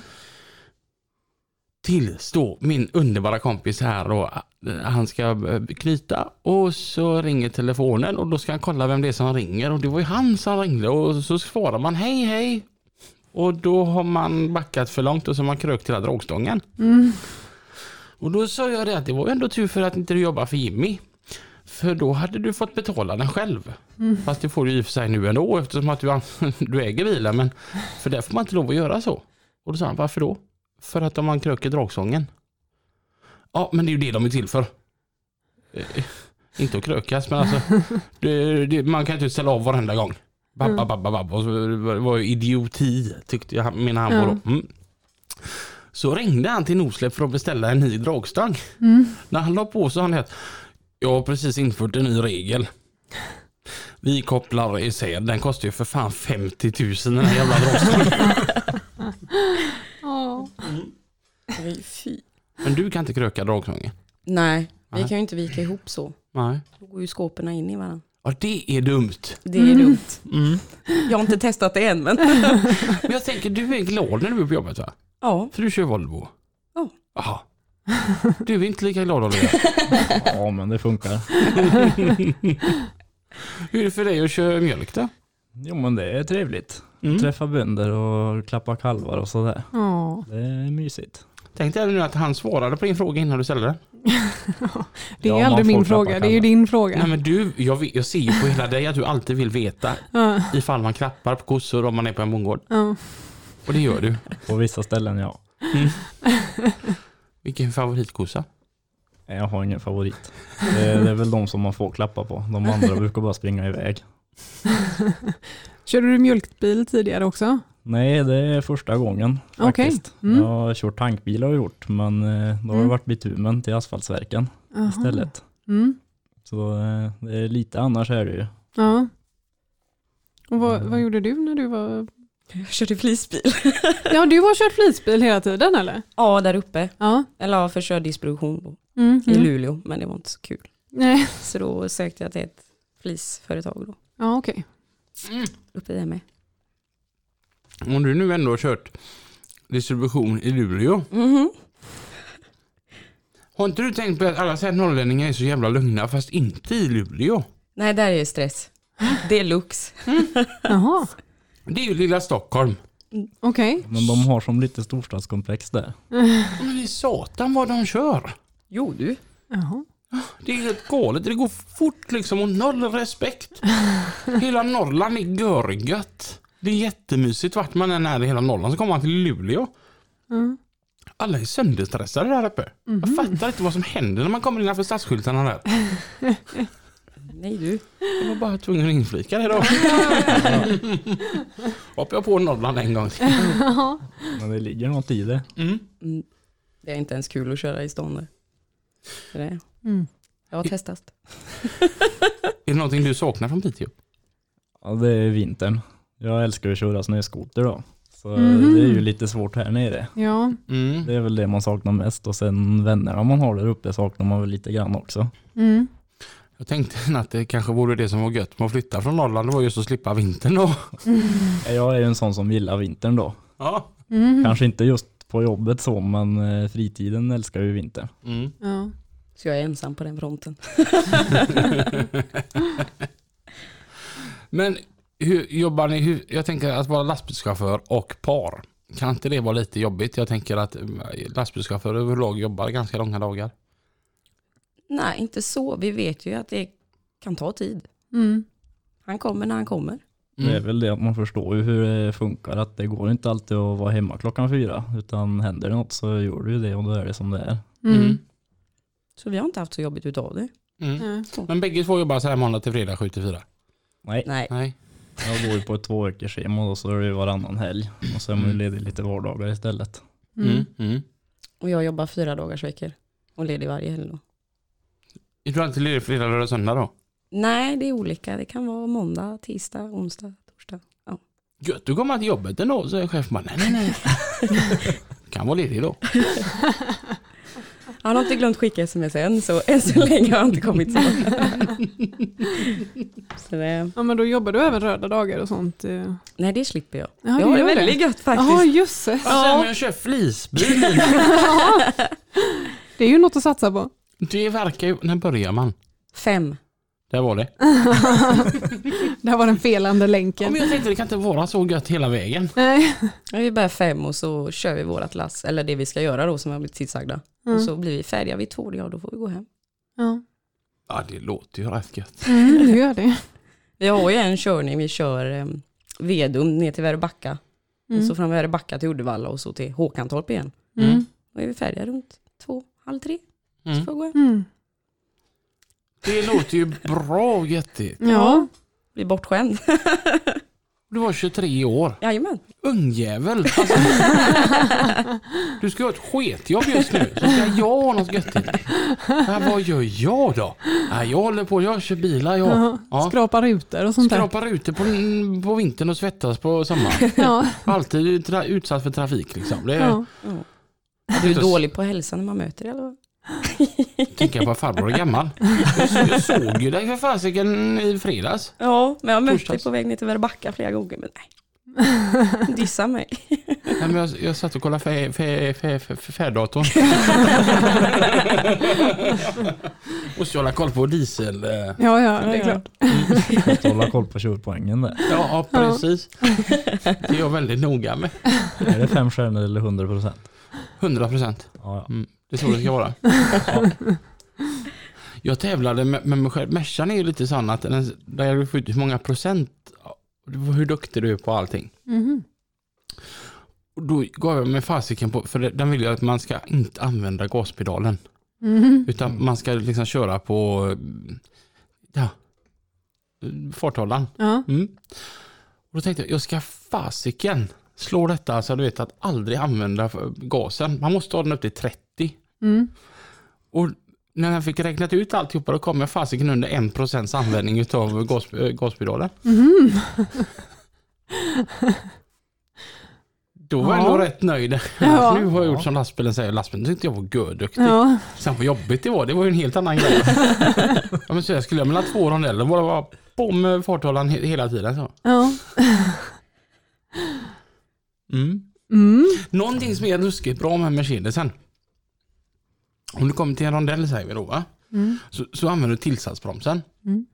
Tills då min underbara kompis här då, han ska eh, knyta och så ringer telefonen och då ska han kolla vem det är som ringer och det var ju han som ringde och så svarar man hej hej. Och då har man backat för långt och så har man krökt hela dragstången. Mm. Och då sa jag det att det var ändå tur för att inte du jobbar för Jimmy. För då hade du fått betala den själv. Fast det får du i och för sig nu ändå eftersom att du, du äger bilen. Men för det får man inte lov att göra så. Och då sa han, varför då? För att om man kröker dragsången. Ja, men det är ju det de är till för. Eh, inte att krökas, men alltså. Det, det, man kan inte ställa av varenda gång. Babba, babba, babba. Och så, det var ju idioti, tyckte jag, menar han då. Mm. Så ringde han till Norsläpp för att beställa en ny dragstång. När han la på så han att jag har precis infört en ny regel. Vi kopplar isär, den kostar ju för fan 50 000 den här jävla dragstången. Fy. Men du kan inte kröka dragstången? Nej, vi kan ju inte vika ihop så. Nej. Då går ju skåpen in i varandra. Ja det är dumt. Det är dumt. Mm. Jag har inte testat det än men. Men jag tänker du är glad när du är på jobbet va? Ja, För du kör Volvo? Ja. Jaha. Du är inte lika glad Oliver? Ja, men det funkar. Hur är det för dig att köra mjölk då? Jo, men det är trevligt. Mm. Träffa bönder och klappa kalvar och sådär. Ja. Det är mysigt. Tänk dig nu att han svarade på din fråga innan du ställde den. Det är Ja, aldrig min fråga, det är ju din fråga. Nej men du, jag, vet- jag ser ju på hela dig att du alltid vill veta Ja. ifall man klappar på kossor om man är på en bondgård. Ja. Och det gör du. På vissa ställen ja. Vilken favoritkossa? Nej, Jag har ingen favorit. Det är, det är väl de som man får klappa på. De andra brukar bara springa iväg. Körde du mjölkbil tidigare också? Nej, det är första gången faktiskt. Mm. Jag har kört tankbil har jag gjort, men eh, då har det Mm. varit bitumen till asfaltsverken Aha. istället. Mm. Så eh, det är lite annars är det ju. Ja. Och vad, Mm. vad gjorde du när du var... jag körde flisbil. Ja, du har kört flisbil hela tiden eller? Ja, där uppe. Ja. Eller ja, för kördistribution Mm. i Mm. Luleå, men det var inte så kul. Nej. Så då sökte jag till ett flisföretag då, Ja, okej. uppe där med. Om du nu ändå har kört distribution i Luleå. Mhm. Har inte du tänkt på att alla säger att norrlänningar är så jävla lugna fast inte i Luleå? Nej, där är det stress. Deluxe. Jaha, Det är ju lilla Stockholm. okej. Men de har som lite storstadskomplex där. Men det är satan vad de kör. Jo du. Jaha. Det är helt galet. Det går fort liksom och noll respekt. Hela Norrland är görgött. Det är jättemysigt vart man än är i hela Norrland så kommer man till Luleå. Mm. Alla är sönderstressade där uppe. Jag fattar inte vad som händer när man kommer innanför stadsskyltarna där. Nej du. Jag var bara tvungen att inflika det då. Hoppade jag på Norrland en gång. Men det ligger något i det. Mm. Mm. Det är inte ens kul att köra i stan där. Det, Mm. jag har testat. Är det någonting du saknar från Piteå? Ja, det är vintern. Jag älskar att köra snöskoter då. Så Mhm. det är ju lite svårt här nere. Ja. Mm. Det är väl det man saknar mest och sen vännerna man har där uppe saknar man väl lite grann också. Mm. Jag tänkte att det kanske vore det som var gött med att flytta från Norrland. Det var just att slippa vintern då. Jag är ju en sån som gillar vintern då. Ja. Mm. Kanske inte just på jobbet så, men eh, fritiden älskar ju vintern. Mm. Ja. Så jag är ensam på den fronten. Men hur jobbar ni? Hur, jag tänker att vara lastbilschaufför och par. Kan inte det vara lite jobbigt? Jag tänker att eh, lastbilschaufförer överlag jobbar ganska långa dagar. Nej, inte så. Vi vet ju att det kan ta tid. Mm. Han kommer när han kommer. Det är Mm. väl det att man förstår ju hur det funkar, att det går inte alltid att vara hemma klockan fyra, utan händer det något så gör du ju det och då är det som det är. Mm. Mm. Så vi har inte haft så jobbigt utav det. Mm. Men bägge två jobbar så här måndag till fredag 7 till 4? Nej, Nej. Nej. Jag går ju på ett två veckors schema och så är det ju varannan helg. Och så är man ju ledig lite vardagar istället. Mm. Mm. Mm. Och jag jobbar fyra dagars veckor och ledig varje helg då. Är du alltid ledig fredag, lördag, söndag då? Nej, det är olika. Det kan vara måndag, tisdag, onsdag, torsdag. Gött, du kommer till jobbet ändå, säger chefen nej nej nej. kan vara ledig då. Han har inte glömt skicka sms än, så än så länge har han inte kommit tillbaka. så det, Ja men då jobbar du även röda dagar och sånt? eh. nej, det slipper jag. Ja, jag har det väldigt gött faktiskt. Jaha jösses. Alltså, men jag kör flisbil. Det är ju något att satsa på. Det verkar ju, när börjar man? Fem. Där var det. Det här var den felande Ja, länken. men jag tänkte det kan inte vara så gött hela vägen. Nej. Ja, Vi börjar fem och så kör vi vårat lass, eller det vi ska göra då som har blivit tillsagda. Mm. Och så blir vi färdiga vid två, ja då får vi gå hem. Ja. Ja, det låter ju rätt gött. Mm, det gör det. Vi har ju en körning, vi kör eh, Vedum ner till Väröbacka. Mm. Och så från Väröbacka till Uddevalla och så till Håkantorp igen. Mm. Då är vi färdiga runt två, halv tre. Så Mm. får vi gå hem. Det låter ju bra och göttigt. Ja. Blir bortskämd. Du var 23 år. Jajamän. Ungjävel. Alltså, du ska ha ett sketjobb just nu. Så ska jag ha något göttigt. Ja, vad gör jag då? Ja, jag håller på, jag kör bilar jag. Ja. Ja. Skrapa rutor och sånt där. Skrapar ute på, på vintern och svettas på sommaren. Ja. Alltid utsatt för trafik liksom. Det är, Ja. Du är dålig på hälsan när man möter dig eller jag på att farbror är gammal. Jag, så- jag såg ju dig för fasiken i fredags. Ja, men jag har mött dig på väg ner till Väröbacka flera gånger. Men nej. Dissa mig. Nej, men jag, jag satt och kollade fär, fär, fär, fär, färddatorn. Måste hålla koll på diesel. eh, ja, ja, det är klart. Måste hålla koll på körpoängen där. Ja, precis. Det är jag väldigt noga med. Är det fem stjärnor eller 100 procent? 100 procent. Ja, ja. Mm, det är så det ska vara. Ja. Jag tävlade med, med mig själv. Mercan är ju lite sån att den, där du får ut hur många procent, hur duktig du är på allting. Mhm. Och då gav jag mig fasiken på, för den vill ju att man ska inte använda gaspedalen. Mhm. Utan man ska liksom köra på, ja, farthållaren. Ja. Mm. Och då tänkte jag, jag ska fasiken slå detta så du vet att aldrig använda gasen. Man måste ha den upp till 30. Mm. Och när jag fick räknat ut alltihopa då kom jag fasiken under 1% användning av gas, äh, gaspedalen. Mhm. Då var jag Ja. nog rätt nöjd. Ja. Nu har jag gjort som lastbilen säger. Lastbilen tyckte jag var görduktig. Ja. Sen vad jobbigt det var, det var ju en helt annan grej. ja, men så jag skulle jag mellan två rondeller bara vara på med farthållaren he- hela tiden. Så. Ja. Mm. Mm. Någonting som är ruskigt bra med Mercedesen. Om du kommer till en rondell säger vi då va? Mm. Så, så använder du tillsatsbromsen. Mm.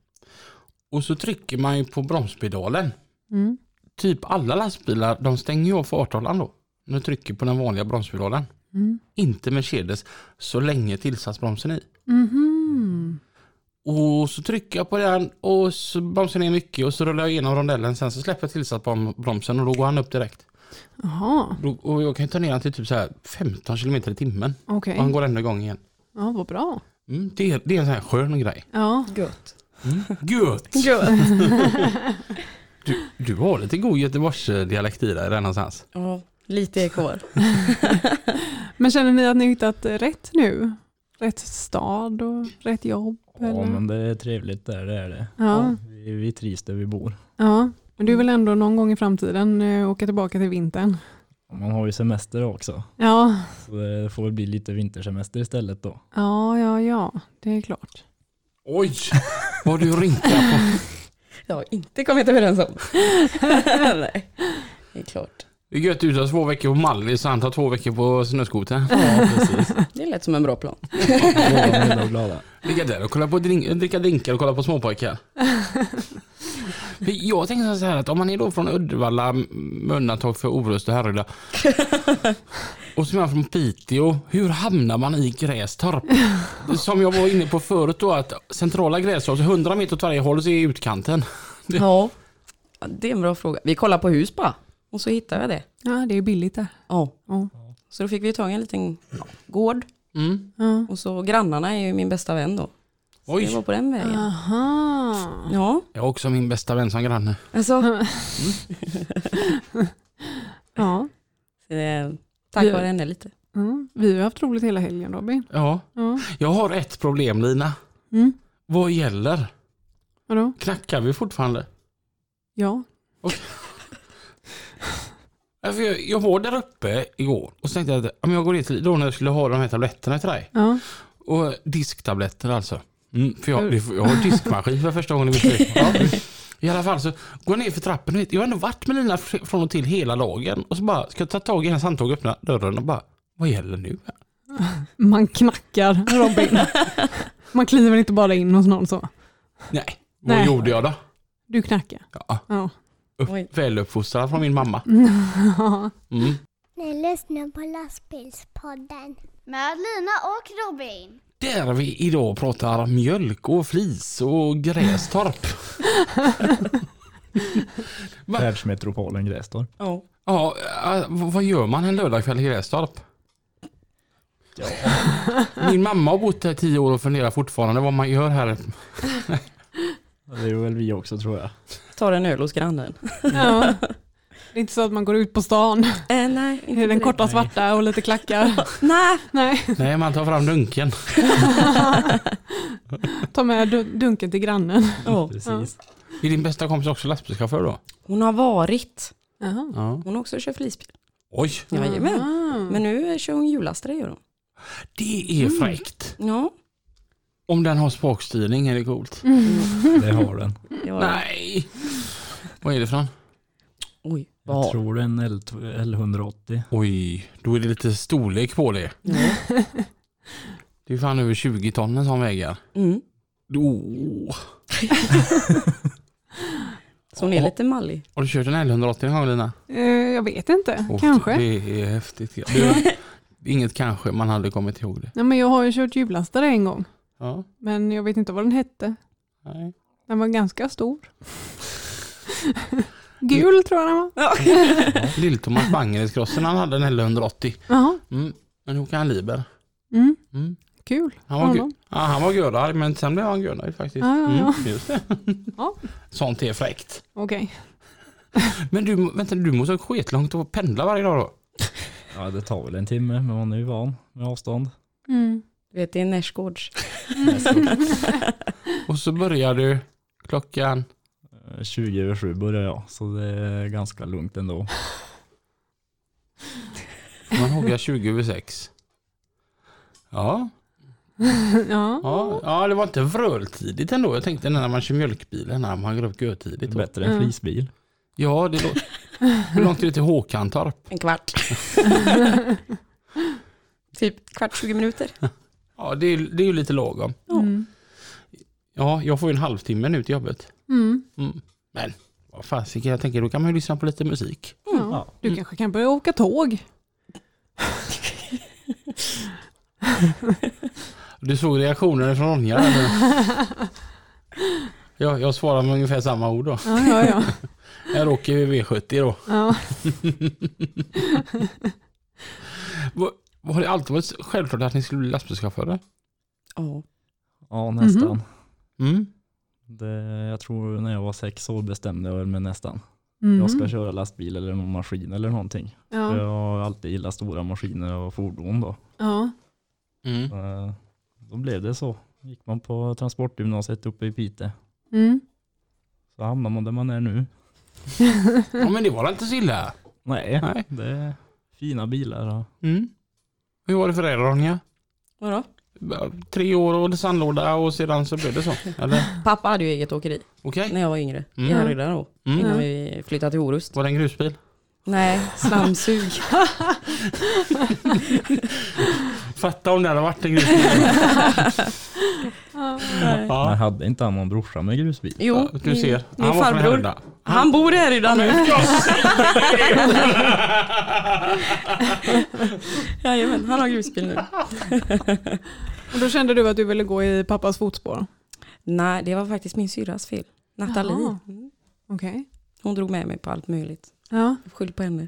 Och så trycker man ju på bromspedalen. Mm. Typ alla lastbilar de stänger ju av farthållaren då. När du trycker på den vanliga bromspedalen. Mm. Inte Mercedes så länge tillsatsbromsen är i. Mhm. Och så trycker jag på den och så bromsar ner mycket och så rullar jag igenom rondellen. Sen så släpper jag tillsatsbromsen och då går han upp direkt. Jaha, Då, och jag kan ju ta ner den till typ så här 15 km i timmen. okej. Och han går ändå igång igen. Ja, vad bra. Mm, det, är, det är en sån här skön grej. Ja. Gött. Mm. Gött! Gött. Du, du har lite god Göteborgsdialekt i dig där någonstans. Ja, lite är kvar. Men känner ni att ni har hittat rätt nu? rätt stad och rätt jobb? Ja eller? men det är trevligt där, det är det. Ja. Vi, vi trivs där vi bor. ja. Men du vill ändå någon gång i framtiden eh, åka tillbaka till vintern? Man har ju semester också. Ja, Så det får väl bli lite vintersemester istället då. ja, ja, ja. Det är klart. Oj, vad du rinkar på. Det har inte kommit överens om. Nej, det är klart. Det är gött ut att två veckor på Mallis och han tar två veckor på snöskoter. Ja precis. Det lät som en bra plan. Glada. Ligga där och kolla på drink, dricka drinkar och kolla på småpojkar. Jag tänker så här att om man är då från Uddevalla med undantag för Orust och Härryda. Och så är man från Piteå. Hur hamnar man i Grästorp? Som jag var inne på förut då att centrala Grästorp, så 100 meter åt varje håll så är utkanten. Ja, det är en bra fråga. Vi kollar på hus bara. Och så hittade jag det. Ja, det är billigt där. Ja. Ja. Så då fick vi tag i en liten gård. Mm. Ja. Och så grannarna är ju min bästa vän då. Så det var Oj, på den vägen. Aha. Ja, jag har också min bästa vän som granne. alltså. Ja. Så det är tack Vi- vare henne lite. Mm. Vi har haft roligt hela helgen Robin. Ja, Ja. jag har ett problem Lina. Mm. Vad gäller? Vadå? Knackar vi fortfarande? Ja. Ja, för Jag, jag var där uppe igår och så tänkte jag att ja, jag går dit då när jag skulle ha de här tabletterna till dig. Ja. Och disktabletter alltså. Mm, för jag, jag har diskmaskin för första gången i mitt liv. Ja. I alla fall så går jag ner för trappen och vet, jag har ändå varit med Lina fr- från och till hela dagen. Och så bara ska jag ta tag i hennes handtag och öppna dörren och bara, vad gäller nu? Man knackar Robin. Man kliver inte bara in hos någon så. Nej, vad Nej. gjorde jag då? Du knackar. Ja, Ja. upp, väluppfostrad från min mamma. Mm. Ni lyssnar på lastbilspodden. Med Lina och Robin. Där vi idag pratar mjölk och flis och Grästorp. Världsmetropolen Grästorp. Ja. Ja, äh, vad gör man en lördagkväll i Grästorp? Min mamma har bott här tio år och funderar fortfarande vad man gör här. Det är väl vi också tror jag. Tar en öl hos grannen. ja. Det är inte så att man går ut på stan. Äh, nej, inte den direkt. korta svarta och lite klackar. Nej. Nej, Nej, man tar fram dunken. ta med du- dunken till grannen. Ja. Precis. Är din bästa kompis också lastbilschaufför då? Hon har varit. Jaha. Ja. Hon har också kört flisbil. Oj, Jajamän. Ah. Men nu kör hon hjullastare gör hon. det är fräckt. Ja, Om den har spakstyrning är det coolt. Det har den. det var Nej! Vad är det från? Oj, Jag tror är en L L180. Oj, då är det lite storlek på det. Det är fan över 20 ton en sån vägar. Mm. Oh. Så hon är lite mallig. Har du kört en L180 en gång Lina? Eh, jag vet inte, Åh, kanske. Det är häftigt. Du, det är inget kanske, man hade kommit ihåg det. Nej, men jag har ju kört hjullastare en gång. Ja, Men jag vet inte vad den hette. nej. Den var ganska stor. Gul tror jag den var. Lill-Thomas Bangeredskrossen han hade en L180. Jaha. Mm. Men nu åker han Liber. Mm. Mm. Kul. Han var, gu- ja, han var görarg men sen blev han görarg faktiskt. Ja, ja, ja. Mm, just det. Ja. Sånt är fräckt. Okej. Men du, vänta, du måste ha skitlångt och pendla varje dag då? Ja det tar väl en timme men man är ju van med avstånd. Mm. Du vet, det är Närsgårds. Och så börjar du klockan... Eh, 20 över 7 börjar jag så det är ganska lugnt ändå. Man hugger 20 över 6. Ja, ja. ja, ja, det var inte vröltidigt ändå. Jag tänkte när man kör mjölkbilen, när man går upp Det görtidigt. bättre än flisbil. Ja, det låter... Hur långt är det till Håkantorp? En kvart. typ kvart, 20 minuter. Ja, det är, det är ju lite lagom. Mm. Ja, jag får ju en halvtimme nu till jobbet. Mm. Mm. Men vad fasiken, jag tänker då kan man ju lyssna på lite musik. Ja. Du kanske kan börja åka tåg. Du såg reaktionen från Ronja? Ja, jag svarar med ungefär samma ord då. Ja, ja, ja. Jag åker vi V70 då. ja. Har det alltid varit självklart att ni skulle bli lastbilschaufförer? Ja. Ja nästan. Mm. Det, jag tror när jag var sex år bestämde jag mig nästan. Mm. Jag ska köra lastbil eller någon maskin eller någonting. För ja. Jag har alltid gillat stora maskiner och fordon då. ja. Mm. Eh, då blev det så. Gick man på transportgymnasiet uppe i Piteå. Mm. Så hamnar man där man är nu. Ja men det var inte så illa. Nej, Nej. det är fina bilar. Och Mm. Hur var det för er Ronja? Vadå? Tre år och sandlåda och sedan så blev det så? Eller? Pappa hade ju eget åkeri Okej. när jag var yngre. Mm. I Härryda då. Mm. Innan vi flyttade till Orust. Var det en grusbil? Nej, slamsug. Fatta om det hade varit en grusbil. Man ja. hade inte han någon brorsa med grusbil? Jo, Du ser. min, Han var från farbror. Härryda. Han bor i Härryda nu. Jajamän, han har grusbil nu. Och då kände du att du ville gå i pappas fotspår? Nej, det var faktiskt min syrras fel. Nathalie. Mm. Okej. Hon drog med mig på allt möjligt. Ja. Skyll på henne.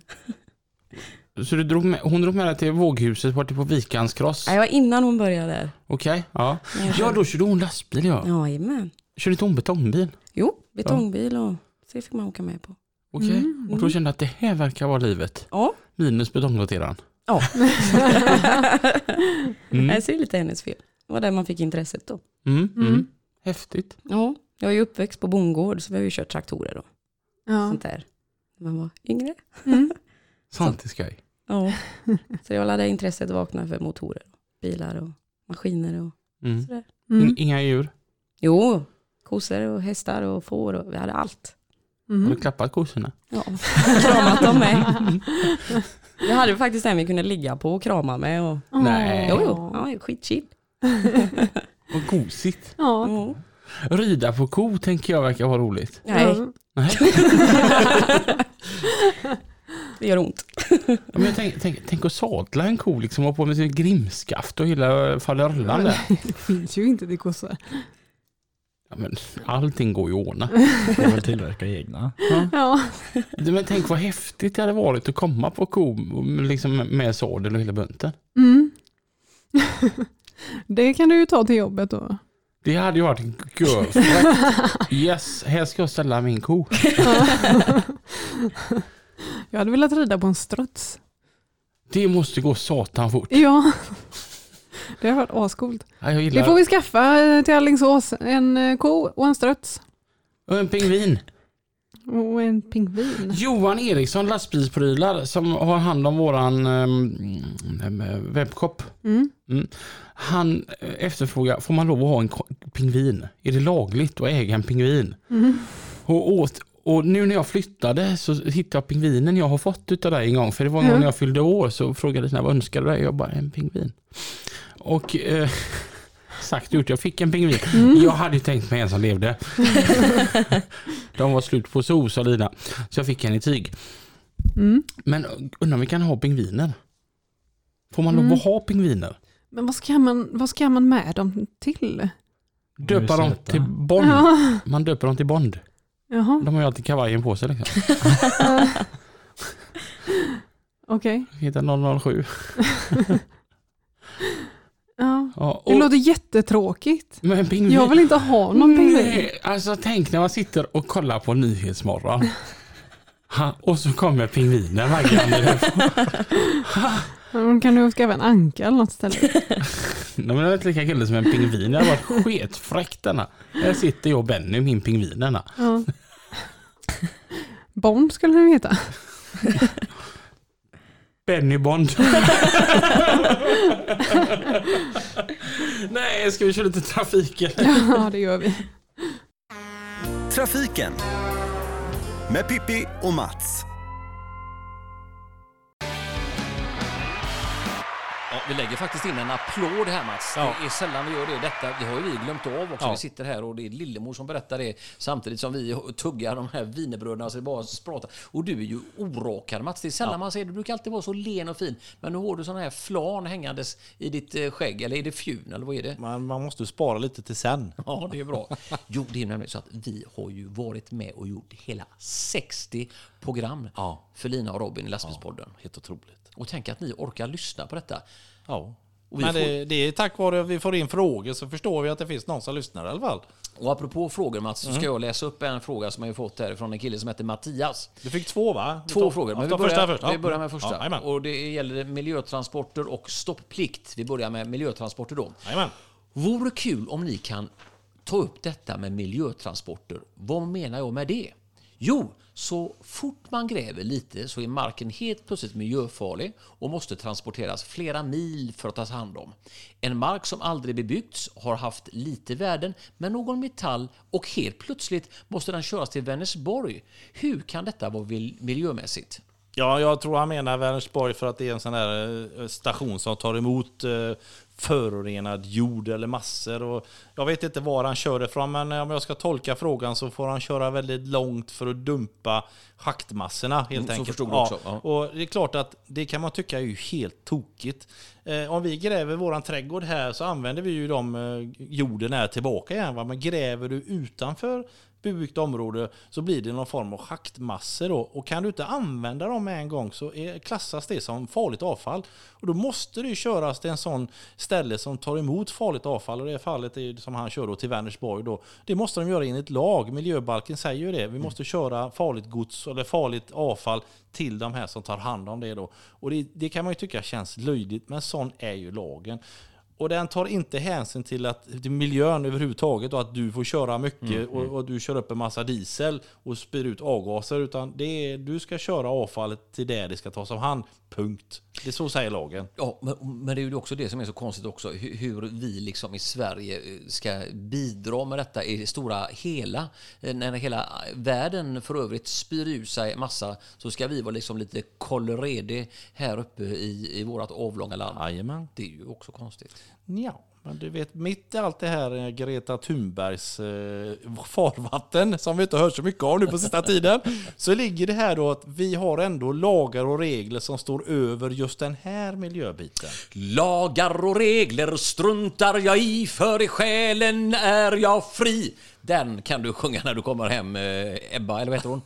Så du drog med, hon drog med dig till våghuset bort på Vikans cross? Nej, Det var innan hon började där. Okej, ja. Jag Ja, då körde hon lastbil ja. Jajamän. Körde inte hon betongbil? Jo, betongbil och så det fick man åka med på. Okej. Mm. Och då kände att det här verkar vara livet. Ja, Minus betonglateraren. ja. Mm. Så är lite hennes fel. Det var där man fick intresset då. Mm. Mm. Mm. Häftigt. Ja, jag är ju uppväxt på bondgård så vi har ju kört traktorer och Ja. sånt där. När man var yngre. Mm. Sant i skoj. Ja, så var där intresset vaknade för motorer, bilar och maskiner och Mm. sådär. Mm. In- Inga djur. Jo, kossor och hästar och får och vi hade allt. Har Mm. du klappat kossorna? Ja, kramat dem med. Vi hade faktiskt en vi kunde ligga på och krama med. Och, Nej. jo, jo, ja, skitchill. Vad gosigt. Ja. Ja. Rida på ko tänker jag verkar vara roligt. Nej. Nej. Det gör ont. Ja, Men jag tänk, tänk, tänk att sadla en ko liksom och på med sin grimskaft och hela faderullan där. Det finns ju inte till kossor. Ja, men allting går ju att ordna. Får väl tillverka egna. Ja. Men tänk vad häftigt det hade varit att komma på ko liksom med sadel och hela bunten. Mm. Det kan du ju ta till jobbet då. Det hade ju varit görfräckt. Yes, här ska jag ställa min ko. Jag hade velat rida på en struts. Det måste gå satan fort. Ja. Det har varit ascoolt. Ja, jag Det får vi skaffa eh, till Alingsås. En eh, ko och en struts. Och en pingvin. Och en pingvin. Johan Eriksson lastbilsprylar som har hand om våran um, webbshop. Mm. Han eh, efterfrågar, får man lov att ha en pingvin? Är det lagligt att äga en pingvin? Mm. Och, åt, och nu när jag flyttade så hittade jag pingvinen jag har fått utav dig en gång. För det var en gång Ja. när jag fyllde år så frågade jag vad önskade du dig? Jag bara en pingvin. Och eh, sagt och gjort, jag fick en pingvin. Mm. Jag hade ju tänkt mig en som levde. De var slut på sos och lina. Så jag fick en i tyg. Mm. Men undrar om vi kan ha pingviner? Får man Mm. lov att ha pingviner? Men vad ska, man, vad ska man med dem till? Döpa dem till Bond. Ja. Man döper dem till Bond. Jaha, De har ju alltid kavajen på sig liksom. okej. Heter 007. Ja. Ja, Det och, låter jättetråkigt. men en pingvin. Jag vill inte ha någon pingvin. Nej, alltså tänk när man sitter och kollar på Nyhetsmorgon. Ha, och så kommer pingvinen vaggande. därifrån. Men Kan du skaffa en anka eller något ställe? Nej, men det är inte lika kul som en pingvin. Det har varit sketfräckt denna. Här sitter jag och Benny, min pingvin denna. Ja. Bond skulle den heta. Benny Bond. Nej, ska vi köra lite trafik eller? Ja, det gör vi. Trafiken med Pippi och Mats. Vi lägger faktiskt in en applåd här Mats. Det är sällan vi gör det. Detta, det har ju vi glömt av också. Ja. Vi sitter här och det är Lillemor som berättar det samtidigt som vi tuggar de här wienerbröderna så det bara spratar. Och du är ju orakad Mats. Det är sällan man ser. Du brukar alltid vara så len och fin. Men nu har du sådana här flan hängandes i ditt eh, skägg. Eller är det fjun eller vad är det? Man, man måste spara lite till sen. Ja, det är bra. Jo, det är nämligen så att vi har ju varit med och gjort hela 60 program Ja. för Lina och Robin i Lastbilspodden. Helt otroligt. Och tänk att ni orkar lyssna på detta. Ja. Men får- det, det är tack vare att vi får in frågor så förstår vi att det finns någon som lyssnar i alla fall. Och apropå frågor Mats, Mm. så ska jag läsa upp en fråga som jag har fått här från en kille som heter Mattias. Du fick två va? Två tar- frågor, men vi börjar, första först. vi börjar med första. Ja, och det gäller miljötransporter och stopplikt. Vi börjar med miljötransporter då. Jajamän. Vore kul om ni kan ta upp detta med miljötransporter. Vad menar jag med det? Jo, så fort man gräver lite så är marken helt plötsligt miljöfarlig och måste transporteras flera mil för att tas hand om. En mark som aldrig bebyggts har haft lite värden med någon metall och helt plötsligt måste den köras till Vänersborg. Hur kan detta vara miljömässigt? Ja, jag tror han menar Vänersborg för att det är en sån där eh, station som tar emot eh, förorenad jord eller massor. Och jag vet inte var han kör ifrån, men om jag ska tolka frågan så får han köra väldigt långt för att dumpa schaktmassorna helt Mm, så enkelt. förstod jag också, ja. Och det är klart att det kan man tycka är ju helt tokigt. Eh, om vi gräver våran trädgård här så använder vi ju de eh, jorden är tillbaka igen. Va? Men gräver du utanför bebyggt område så blir det någon form av schaktmassor då. Och kan du inte använda dem med en gång så är, klassas det som farligt avfall. Och då måste det köras till en sån ställe som tar emot farligt avfall. Och det fallet är som han kör då till Vänersborg då. Det måste de göra enligt lag. Miljöbalken säger ju det. Vi måste köra farligt gods eller farligt avfall till de här som tar hand om det då. Och det, det kan man ju tycka känns löjligt, men sån är ju lagen. Och den tar inte hänsyn till, att, till miljön överhuvudtaget och att du får köra mycket och, och du kör upp en massa diesel och spyr ut avgaser. Utan det är, du ska köra avfallet till där det ska tas om hand. Punkt. Det är så säger lagen. Ja, men, men det är ju också det som är så konstigt också, hur, hur vi liksom i Sverige eh, ska bidra med detta i det stora hela. Eh, När hela världen för övrigt spyr ut sig massa så ska vi vara liksom lite kollerede här uppe i, i vårt avlånga land. Jajamän. Det är ju också konstigt. Ja, men du vet mitt i allt det här eh, Greta Thunbergs eh, farvatten som vi inte har hört så mycket av nu på sista tiden. Så ligger det här då att vi har ändå lagar och regler som står över just den här miljöbiten. Lagar och regler struntar jag i, för i själen är jag fri. Den kan du sjunga när du kommer hem, eh, Ebba, eller vad heter hon?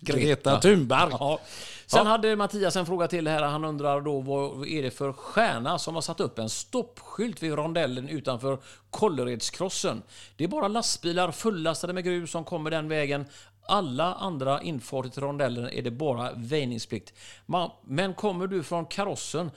Greta Thunberg. Ja. Sen hade Mattias en fråga till här. Han undrar då vad är det för stjärna som har satt upp en stoppskylt vid rondellen utanför Kålleredskrossen. Det är bara lastbilar fullastade med grus som kommer den vägen. Alla andra infarter till rondellen är det bara väjningsplikt. Men kommer du från karossen,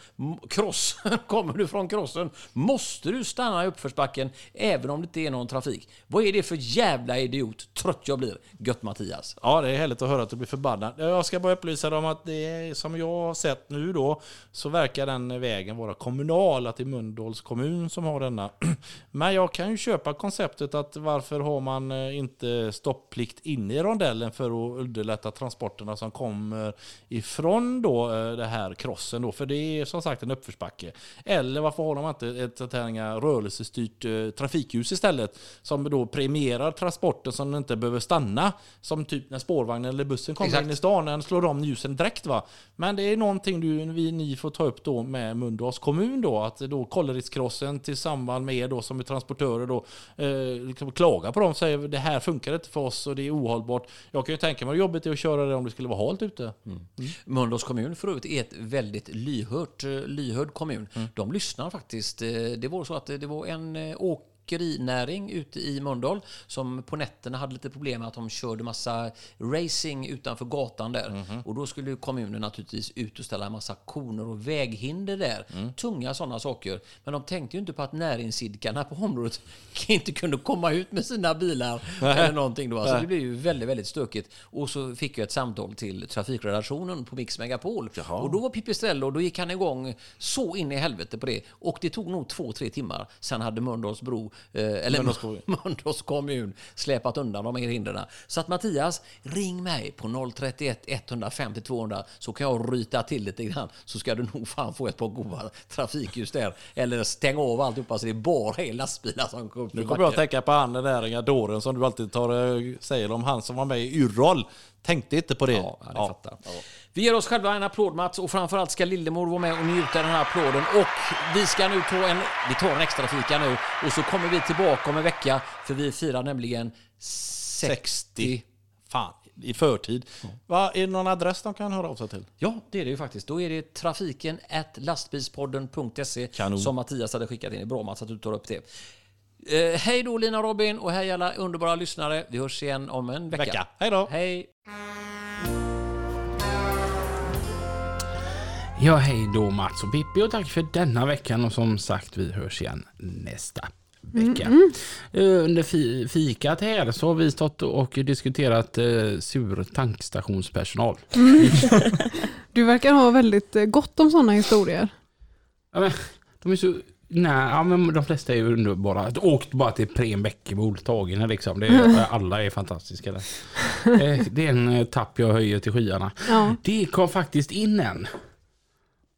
krossen, kommer du från krossen, måste du stanna i uppförsbacken även om det inte är någon trafik. Vad är det för jävla idiot? Trött jag blir. Gött Mattias. Ja, det är härligt att höra att du blir förbannad. Jag ska bara upplysa dig om att det är, som jag har sett nu då, så verkar den vägen vara kommunal, att det är Mölndals kommun som har denna. Men jag kan ju köpa konceptet att varför har man eh, inte stopplikt inne i rondellen för att underlätta transporterna som kommer ifrån då eh, det här krossen då, för det är som sagt en uppförsbacke. Eller varför har de inte ett sånt här rörelsestyrt eh, trafikljus istället som då premierar transporten som inte behöver stanna. Som typ när spårvagnen eller bussen kommer Exakt. in i stan, den slår om ljusen direkt va. Men det är någonting du, vi, ni får ta upp då med Mölndals kommun då, att då Kålleredskrossen tillsammans med er då som är transportörer då eh, liksom klagar på dem och säger det här funkar inte för oss och det är ohållbart. Jag kan ju tänka mig hur jobbigt det är att köra det om det skulle vara halt ute. Mölndals kommun för övrigt är ett väldigt lyhört, lyhörd kommun. De lyssnar faktiskt. Eh, Det var så att det var en eh, åkerinäring ute i Mölndal som på nätterna hade lite problem med att de körde massa racing utanför gatan där. Och då skulle kommunen naturligtvis ut och ställa en massa koner och väghinder där. Tunga sådana saker. Men de tänkte ju inte på att näringsidkarna på området inte kunde komma ut med sina bilar eller någonting då. Alltså det blev ju väldigt, väldigt stökigt. Och så fick jag ett samtal till trafikredaktionen på Mix Megapol. Och då var Pipistrello och då gick han igång så in i helvete på det. Och det tog nog två, tre timmar. Sen hade Mölndals bro, eller Mölndals kommun. Släpat undan de här hindren. Så att Mattias, ring mig på 031 150 200 så kan jag ryta till lite grann. Så ska du nog fan få ett par goda trafikljus där. Eller stänga av alltihopa så det är bara lastbilar som upp Nu kommer jag att tänka på han den där gadoren som du alltid tar, eh, säger om han som var med i Yrrol. Tänkte inte på det. Ja, jag fattar. Vi ger oss själva en applåd Mats och framförallt ska Lillemor vara med och njuta av den här applåden. Och vi ska nu ta en, vi tar en extra fika nu och så kommer vi tillbaka om en vecka för vi firar nämligen 60. 60. Fan, i förtid. Va, är det någon adress de kan höra av sig till? Ja, det är det ju faktiskt. Då är det trafiken lastbilspodden.se Kanon. som Mattias hade skickat in. Bra Mats att du tar upp det. Eh, hej då Lina Robin och hej alla underbara lyssnare. Vi hörs igen om en vecka. Vecka. Hej då. Hej! Ja, hej då Mats och Pippi och tack för denna veckan och som sagt vi hörs igen nästa vecka. Mm. Eh, Under fi- fikat här så har vi stått och diskuterat eh, sur tankstationspersonal. Du verkar ha väldigt eh, gott om sådana historier. Ja, men, de är så... Nej, ja, men de flesta är ju underbara. Åkt bara till Prem Bäckebol, Tagene liksom. Det är, alla är fantastiska där. Eh, Det är en tapp jag höjer till skyarna. Ja. Det kom faktiskt in en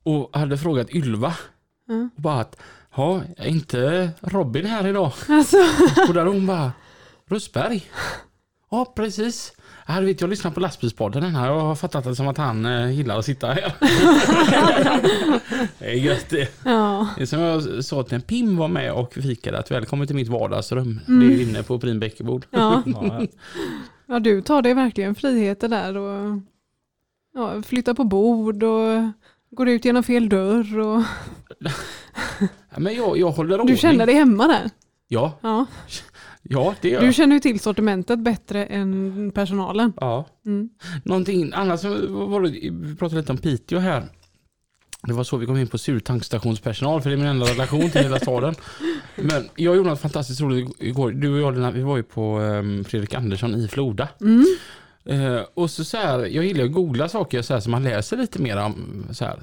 och hade frågat Ylva. Mm. Och bara att, ja, är inte Robin här idag? Alltså, Och där hon bara, Rösberg? Ja, precis. Jag vet, jag lyssnar på lastbilspodden här. Jag har fattat det som att han eh, gillar att sitta här. det är gött det. ja. Det är som jag sa till en Pim var med och fikade att välkommen till mitt vardagsrum. Mm. Det är ju inne på Prim Bäckebod. Ja. Ja, ja, du tar dig verkligen friheter där och ja, flyttar på bord och går ut genom fel dörr. Och... Ja, men jag, jag håller ordning. Du känner dig hemma där? Ja, Ja. ja det gör Du jag. känner ju till sortimentet bättre än personalen. Ja. Mm. Någonting annat som var det, vi pratade lite om Piteå här. Det var så vi kom in på sur tankstationspersonal för det är min enda relation till hela staden. Men jag gjorde något fantastiskt roligt igår. Du och jag Lina, vi var ju på ehm, Fredrik Andersson i Floda. Mm. Eh, och så, så här, jag gillar att googla saker så här så man läser lite mer om så här.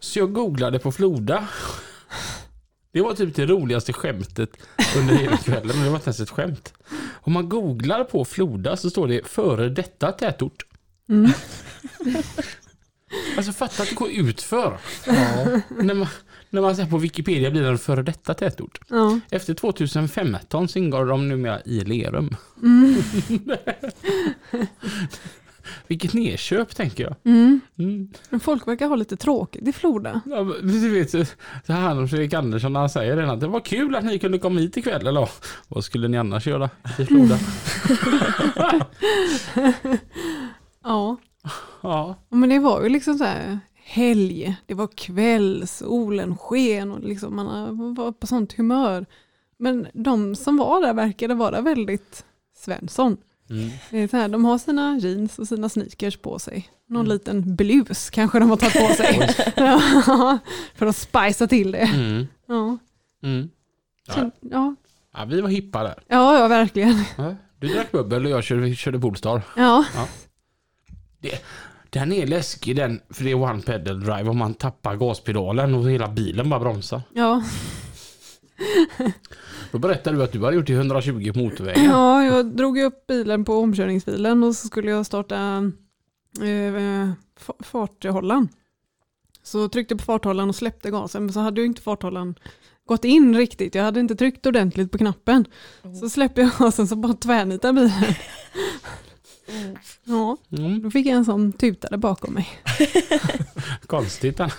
Så jag googlade på Floda. Det var typ det roligaste skämtet under hela kvällen, men det var inte ens ett skämt. Om man googlar på Floda så står det före detta tätort. Mm. Alltså fatta att det går ut för. När man, när man ser på Wikipedia blir det en före detta tätort. Ja. Efter 2015 så ingår de numera i Lerum. Mm. Vilket nedköp tänker jag. Mm. Mm. Men folk verkar ha lite tråkigt i Floda. Ja, men du vet, så här om Fredrik Andersson när han säger det, att det var kul att ni kunde komma hit ikväll, eller vad skulle ni annars göra i Floda? Ja. Ja, Men det var ju liksom så här helg, det var kväll, solen sken och liksom man var på sånt humör. Men de som var där verkade vara väldigt Svensson. mm. Det är så här, de har sina jeans och sina sneakers på sig. Någon liten blus kanske de har tagit på sig. Ja, För att spicea till det. Mm. Ja. Mm. Ja. Känn- Ja. ja, vi var hippa där. ja, ja verkligen. Ja, Du drack bubbel och jag körde, körde Polestar. Ja. Den är läskig den, för det är one pedal drive om man tappar gaspedalen och hela bilen bara bromsar. Ja. Då berättade du att du hade gjort i 120 på motorvägen. ja, jag drog upp bilen på omkörningsfilen och så skulle jag starta eh, fa- farthållaren. Så tryckte jag på farthållaren och släppte gasen, men så hade ju inte farthållaren gått in riktigt. Jag hade inte tryckt ordentligt på knappen. Så släppte jag gasen så bara tvärnitade bilen. Ja, Mm, då fick jag en som tutade bakom mig. konstigt. den.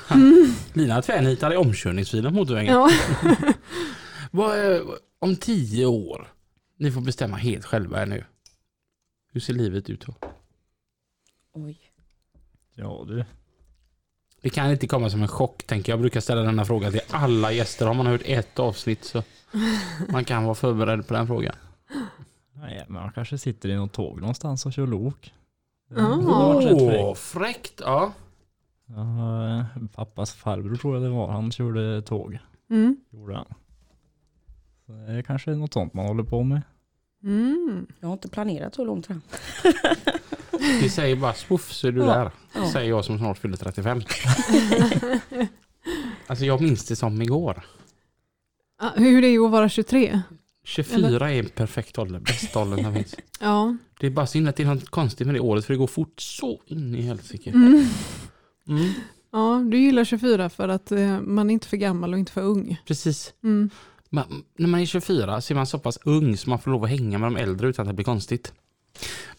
Lina tvärnitade i omkörningsfilen på motorvägen. Ja. Vad, är- om tio år, ni får bestämma helt själva här nu. Hur ser livet ut då? Oj. ja du. Det kan inte komma som en chock tänker jag. Jag brukar ställa denna fråga till alla gäster. Har man hört ett avsnitt så man kan vara förberedd på den frågan. Nej, men man kanske sitter i något tåg någonstans och kör lok. Åh, fräckt. fräckt! Ja. Ja, pappas farbror tror jag det var. Han körde tåg. Mm. Gjorde han. Så det är kanske något sånt man håller på med. Mm. Jag har inte planerat så långt fram. Vi säger bara spoff så är du Ja. där. Ja. Säger jag som snart fyller 35. alltså jag minns det som igår. Hur det är att vara 23. 24 är en perfekt ålder. Bästa åldern som finns. Ja. Det är bara synd att det är något konstigt med det året för det går fort så in i helsike. Mm. Mm, Ja, du gillar 24 för att eh, man är inte för gammal och inte för ung. precis. Mm. Man, när man är 24 så är man så pass ung så man får lov att hänga med de äldre utan att det blir konstigt.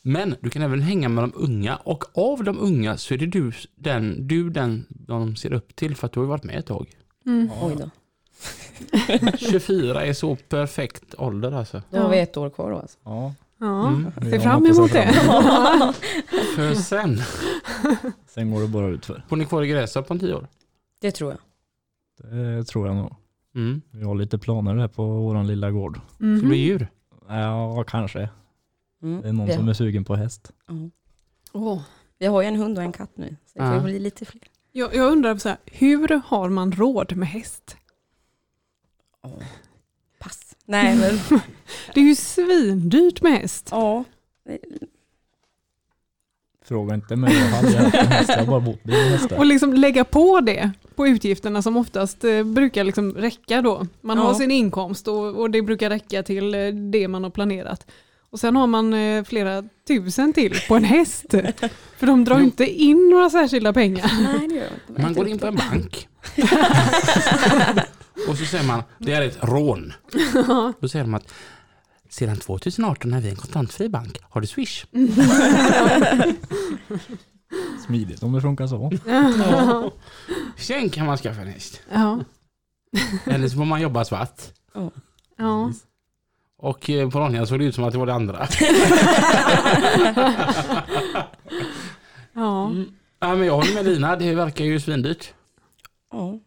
Men du kan även hänga med de unga och av de unga så är det du den, du den de ser upp till för att du har varit med ett tag. Mm. Oj då. 24 är så perfekt ålder alltså. Då har vi ett år kvar då alltså. Ja, Ja, Mm. se fram emot det. För sen, sen går det bara ut för. får ni kvar i Grästorp om 10 år? Det tror jag. Det tror jag nog. Mm. Vi har lite planer där på våran lilla gård. Ska det bli djur? Ja, kanske. Mm. Det är någon vi, som är sugen på häst. ja. Åh. vi har ju en hund och en katt nu. Så det Ja. får bli lite fler. Jag, jag undrar så här, hur har man råd med häst? Pass. Nej men Det är ju svindyrt med häst. ja. Fråga inte mig, jag hade haft en häst, jag bara bott med hästar. Och liksom lägga på det på utgifterna som oftast eh, brukar liksom räcka då. Man Ja. har sin inkomst och, och det brukar räcka till eh, det man har planerat. Och sen har man eh, flera tusen till på en häst. För de drar ju inte in några särskilda pengar. Nej det gör jag inte. Man går in på en bank. och så säger man, det är ett rån. Då säger de att sedan 2018 är vi en kontantfri bank. Har du Swish? Smidigt om det funkar så. Sen kan man skaffa en häst. Ja. Eller så får man jobba svart. Ja. Och eh, på Ronja såg det ut som att det var det andra. Ja. Mm. Ja, men jag håller med Lina, det verkar ju svindyrt. Ja,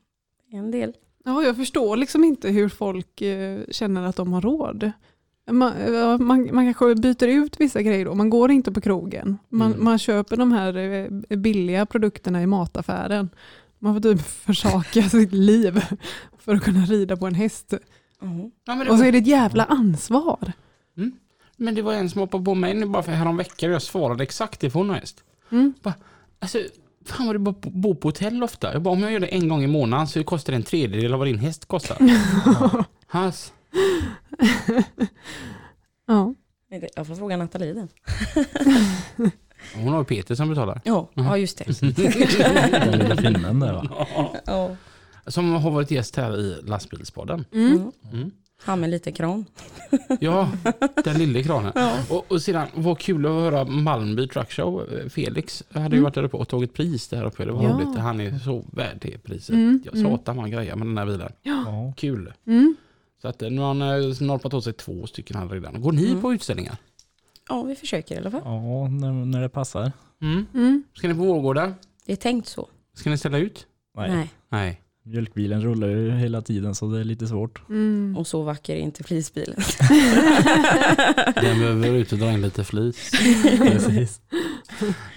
en del. Ja, jag förstår liksom inte hur folk eh, känner att de har råd. Man, ja, man, man kanske byter ut vissa grejer då. Man går inte på krogen. Man, Mm. man köper de här eh, billiga produkterna i mataffären. Man får typ försaka sitt liv för att kunna rida på en häst. Ja. Ja, Och så är det ett jävla ansvar. men det var en som hoppade på mig nu bara för häromveckan och jag svarade exakt det för hon har häst. Mm. Bara, alltså, fan vad du bor på hotell ofta. Jag bara, om jag gör det en gång i månaden så kostar det en tredjedel av vad din häst kostar. Hans. Ja. Jag får fråga Nathalie den. Hon har ju Peter som betalar. Ja, ja just det. Den lilla finnen där va. Ja. Som har varit gäst här i lastbilspodden. Mm. Mm. Han med lite kran. Ja, den lille kranen. Ja. Och, och sedan, vad kul att höra Malmby Truck Show. Felix hade ju varit där uppe och tagit pris där uppe. Det var Ja. roligt. Han är så värd det priset. Mm, Jag mm. satan vad han grejer med den här bilen. Ja. Kul. Mm. Så att eh, nu har han eh, norpat åt sig två stycken här redan. Går ni Mm. på utställningar? Ja, vi försöker i alla fall. Ja, när, när det passar. Mm. Mm. Ska ni på Vårgårda? Det är tänkt så. Ska ni ställa ut? Nej. Nej. Mjölkbilen rullar ju hela tiden så det är lite svårt. Mm. Och så vacker är inte flisbilen. Den behöver ut och dra in lite flis. Precis.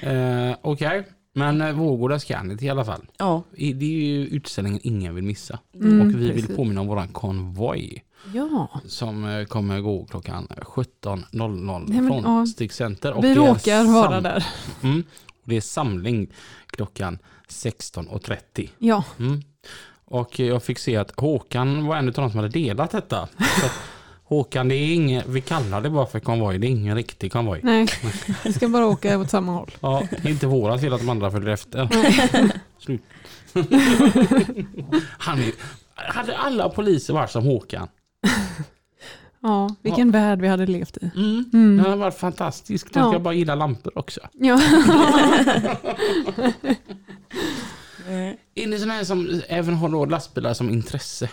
Eh, Okej, men eh, Vårgårda till i alla fall. Ja. Det är ju utställningen ingen vill missa. Mm, och vi vill precis. påminna om våran konvoj. Ja, som eh, kommer gå klockan 17.00 Nej, men, från ja. Stig Center. Och vi råkar vara där. Mm, och det är samling klockan 16.30. Ja, Mm. Och jag fick se att Håkan var en av de som hade delat detta. Så Håkan, det är ingen, vi kallar det bara för konvoj, det är ingen riktig konvoj. nej. Vi ska bara åka åt samma håll. Ja, det är inte vårat fel att de andra följer efter. Slut. Han är, hade alla poliser varit som Håkan? Ja, vilken värld vi hade levt i. Mm. Mm. Det hade varit fantastiskt. De Ja. ska bara gilla lampor också. Ja. Eh, Är ni sådana som även har då lastbilar som intresse?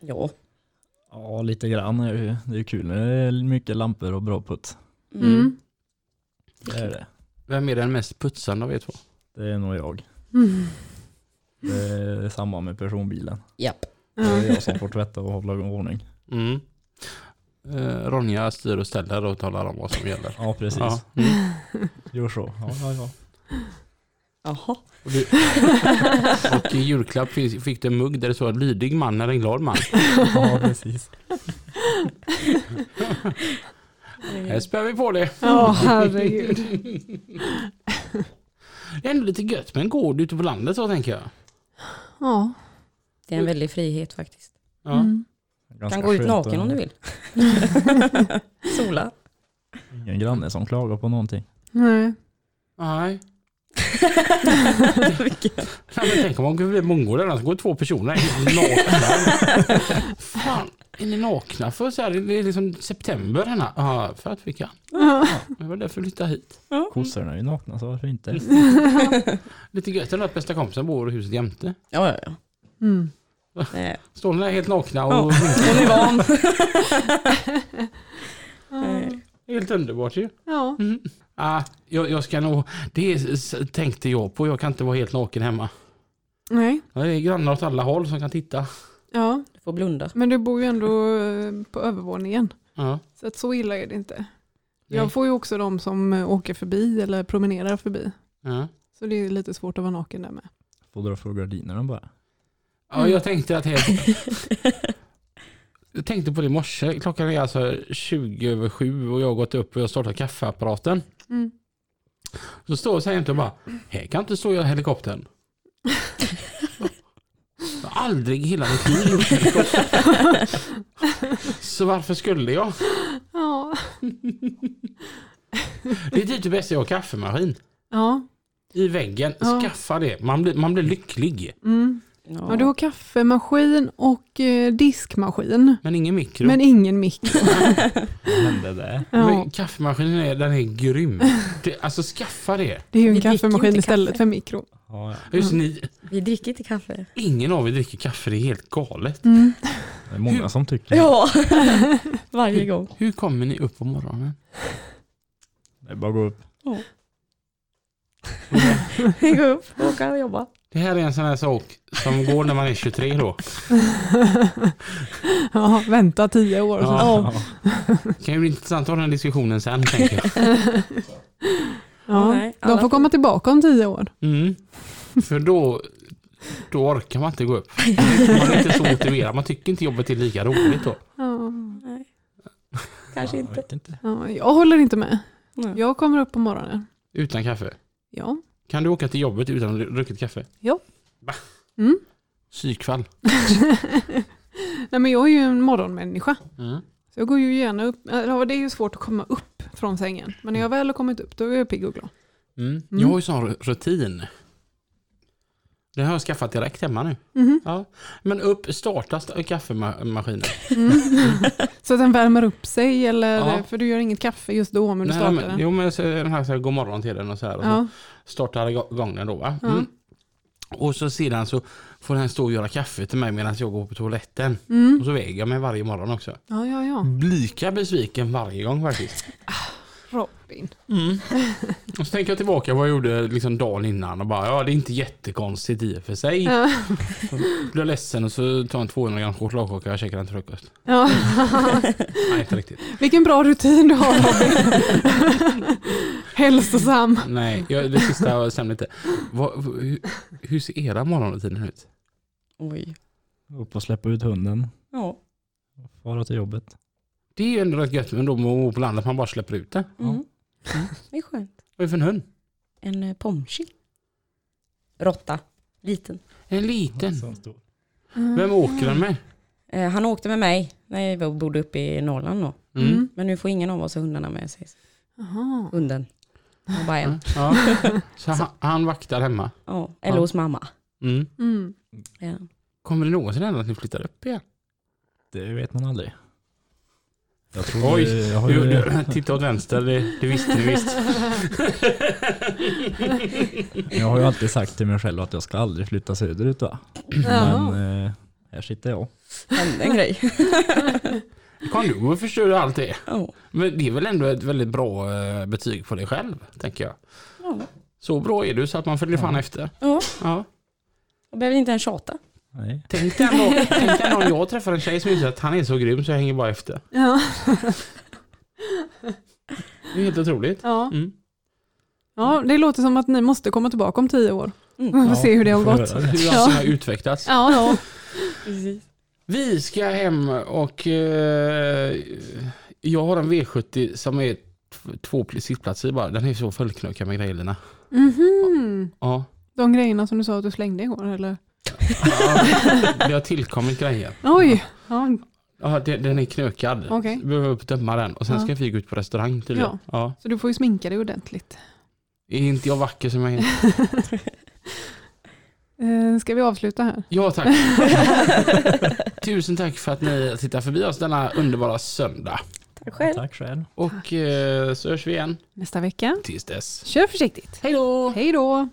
Ja. Ja, lite grann. Det är kul när det är mycket lampor och bra putt. Mm. Det är det. Vem är den mest putsande av er två? Det är nog jag. Mm. Det är samma med personbilen. Japp. Det är jag som får tvätta och hålla ordning. Mm. Eh, Ronja styr och ställer och talar om vad som gäller. Ja, precis. Ja. Mm. Gör så. Ja, ja, ja. Jaha. Och, i julklapp fick, fick du en mugg där det står lydig man är en glad man. ja precis. Här spär vi på det. Ja, herregud. Det är ändå lite gött med en gård ute på landet så tänker jag. Ja. Det är en väldig frihet faktiskt. Ja. Mm. Ganska kan gå ut naken och om du vill. Sola. Ingen granne som klagar på någonting. Nej. Nej. Nej, men tänk om man går förbi bondgården och så går två personer helt nakna. Fan, är ni nakna för så här, det är liksom september denna? Ja, för att vi kan. Det var därför vi flyttade hit. Kossorna är ju nakna så varför inte? Lite gött ändå att bästa kompisen bor i huset jämte. Ja, ja, ja. Mm. Står ni där helt nakna och Ja, hon är van. Ja. helt underbart ju. Ja. Mm. Ah, jag, jag ska nog, det tänkte jag på, jag kan inte vara helt naken hemma. Nej. Det är grannar åt alla håll som kan titta. Ja, Du får blunda. men du bor ju ändå eh, på övervåningen. Ja. Så att så illa är det inte. Nej. Jag får ju också de som eh, åker förbi eller promenerar förbi. Ja. Så det är lite svårt att vara naken där med. Får dra för gardinerna bara. Ja, jag tänkte att helt... jag tänkte på det i morse. Klockan är alltså 20 över 7 och jag har gått upp och jag har startat kaffeapparaten. Mm. Så står jag och bara, här kan inte stå jag helikoptern. Jag har aldrig i hela mitt liv gjort helikopter. Så varför skulle jag? Ja. Det är typ det bästa jag har kaffemaskin. Ja. I väggen. Skaffa det. Man blir, man blir lycklig. Mm. Ja, du har kaffemaskin och eh, diskmaskin. Men ingen mikro. Men ingen mikro. Vad hände där? Ja. Men kaffemaskinen är, den är grym. Det, alltså skaffa det. Det är ju en Vi kaffemaskin istället kaffe. för mikro. Ja, ja. Just ni, Vi dricker inte kaffe. ingen av er dricker kaffe, det är helt galet. Mm. Det är många som tycker Ja, varje gång. Hur kommer ni upp på morgonen? det. är bara att gå upp. Vi går upp åka och jobba. Det här är en sån här sak som går när man är 23 då. Ja, vänta tio år. så- Ja. Det kan ju bli intressant att ha den här diskussionen sen tänker jag. Ja, de får komma tillbaka om tio år. Mm. För då, då orkar man inte gå upp. Man är inte så motiverad. Man tycker inte jobbet är lika roligt då. Ja. Nej. Kanske Jag inte. vet inte. Ja, jag håller inte med. Nej. Jag kommer upp på morgonen. Utan kaffe. Ja. Kan du åka till jobbet utan druckit kaffe? Ja. Va? Mm. Psykfall. Nej, men jag är ju en morgonmänniska. Mm. Så jag går ju gärna upp. Eller, det är ju svårt att komma upp från sängen. Men när jag väl har kommit upp då är jag pigg och glad. Mm. Jag har ju sån rutin. Det har jag skaffat direkt hemma nu. Mhm. Ja. Men upp, starta st- kaffemaskinen. Mm. Så att den värmer upp sig eller? Ja. För du gör inget kaffe just då men du Nej, startar men, den. jo men så, den här så här, god morgon till den och så här. Och så Ja. startar igång den då va. Mm. Och så sedan så får den stå och göra kaffe till mig medan jag går på toaletten. Mm. Och så väger jag mig varje morgon också. ja, ja, ja. Lika besviken varje gång faktiskt. Robin. Och så tänker jag tillbaka vad jag gjorde liksom dagen innan och bara ja det är inte jättekonstigt i och för sig. Ja. Så blir jag ledsen och så tar jag en 200 gram chokladkaka och käkar den till frukost. Ja. Nej inte riktigt. Vilken bra rutin du har Robin. Hälsosam. Nej, jag, det sista stämde inte. Vad, hur, hur ser era morgonrutiner ut? Oj. Upp och släppa ut hunden. Ja. Fara till jobbet. Det är ju ändå rätt gött men då på landet man bara släpper ut det. Mm. Det är skönt. Vad är det för en hund? En eh, pomchi. Råtta. Liten. En liten. Så stor. Vem åker den med? Eh, han åkte med mig när jag bodde uppe i Norrland då. Mm. Mm. Men nu får ingen av oss hundarna med sig. Jaha. Hunden. Han har bara en. Ja. Så han, han vaktar hemma. Ja. Eller Ja. hos mamma. Mm. Mm. Ja. Kommer det någonsin hända att ni flyttar upp igen? Det vet man aldrig. Jag tror Oj, det- jag har Du, du, titta åt vänster, det, det visste ni visst. jag har ju alltid sagt till mig själv att jag ska aldrig flytta söderut va. Men eh, här sitter jag. Hände en grej. Kom du och förstörde allt det? Ja. Men det är väl ändå ett väldigt bra eh, betyg på dig själv, tänker jag. Ja. Så bra är du så att man följer fan efter. ja. Ja. Jag behöver inte ens tjata. Nej. Tänk dig ändå, tänk dig ändå om jag träffar en tjej som inser att han är så grym så jag hänger bara efter. Ja. Det är helt otroligt. Ja. Mm. ja, det låter som att ni måste komma tillbaka om tio år. Mm. Får se hur det har gått. Hur Ja. har utvecklats. Ja, ja. Precis. Vi ska hem och eh, jag har en V70 som är två sittplatser i bara. Den är så fullknökad med grejerna. Mhm. Ja. De grejerna som du sa att du slängde igår eller? Ja. Det har tillkommit grejer. Oj. Ja. Ja, det, den är knökad. Okej. Vi behöver uppdöma den och sen Ja. ska vi gå ut på restaurang tydligen. Ja. Ja. Så du får ju sminka dig ordentligt. Är inte jag vacker som jag är? Eh, ska vi avsluta här? Ja tack. Tusen tack för att ni tittar förbi oss denna underbara söndag. Tack själv. Tack själv. Och eh, så hörs vi igen Nästa vecka. tills dess. Kör försiktigt. Hej då! Hej då.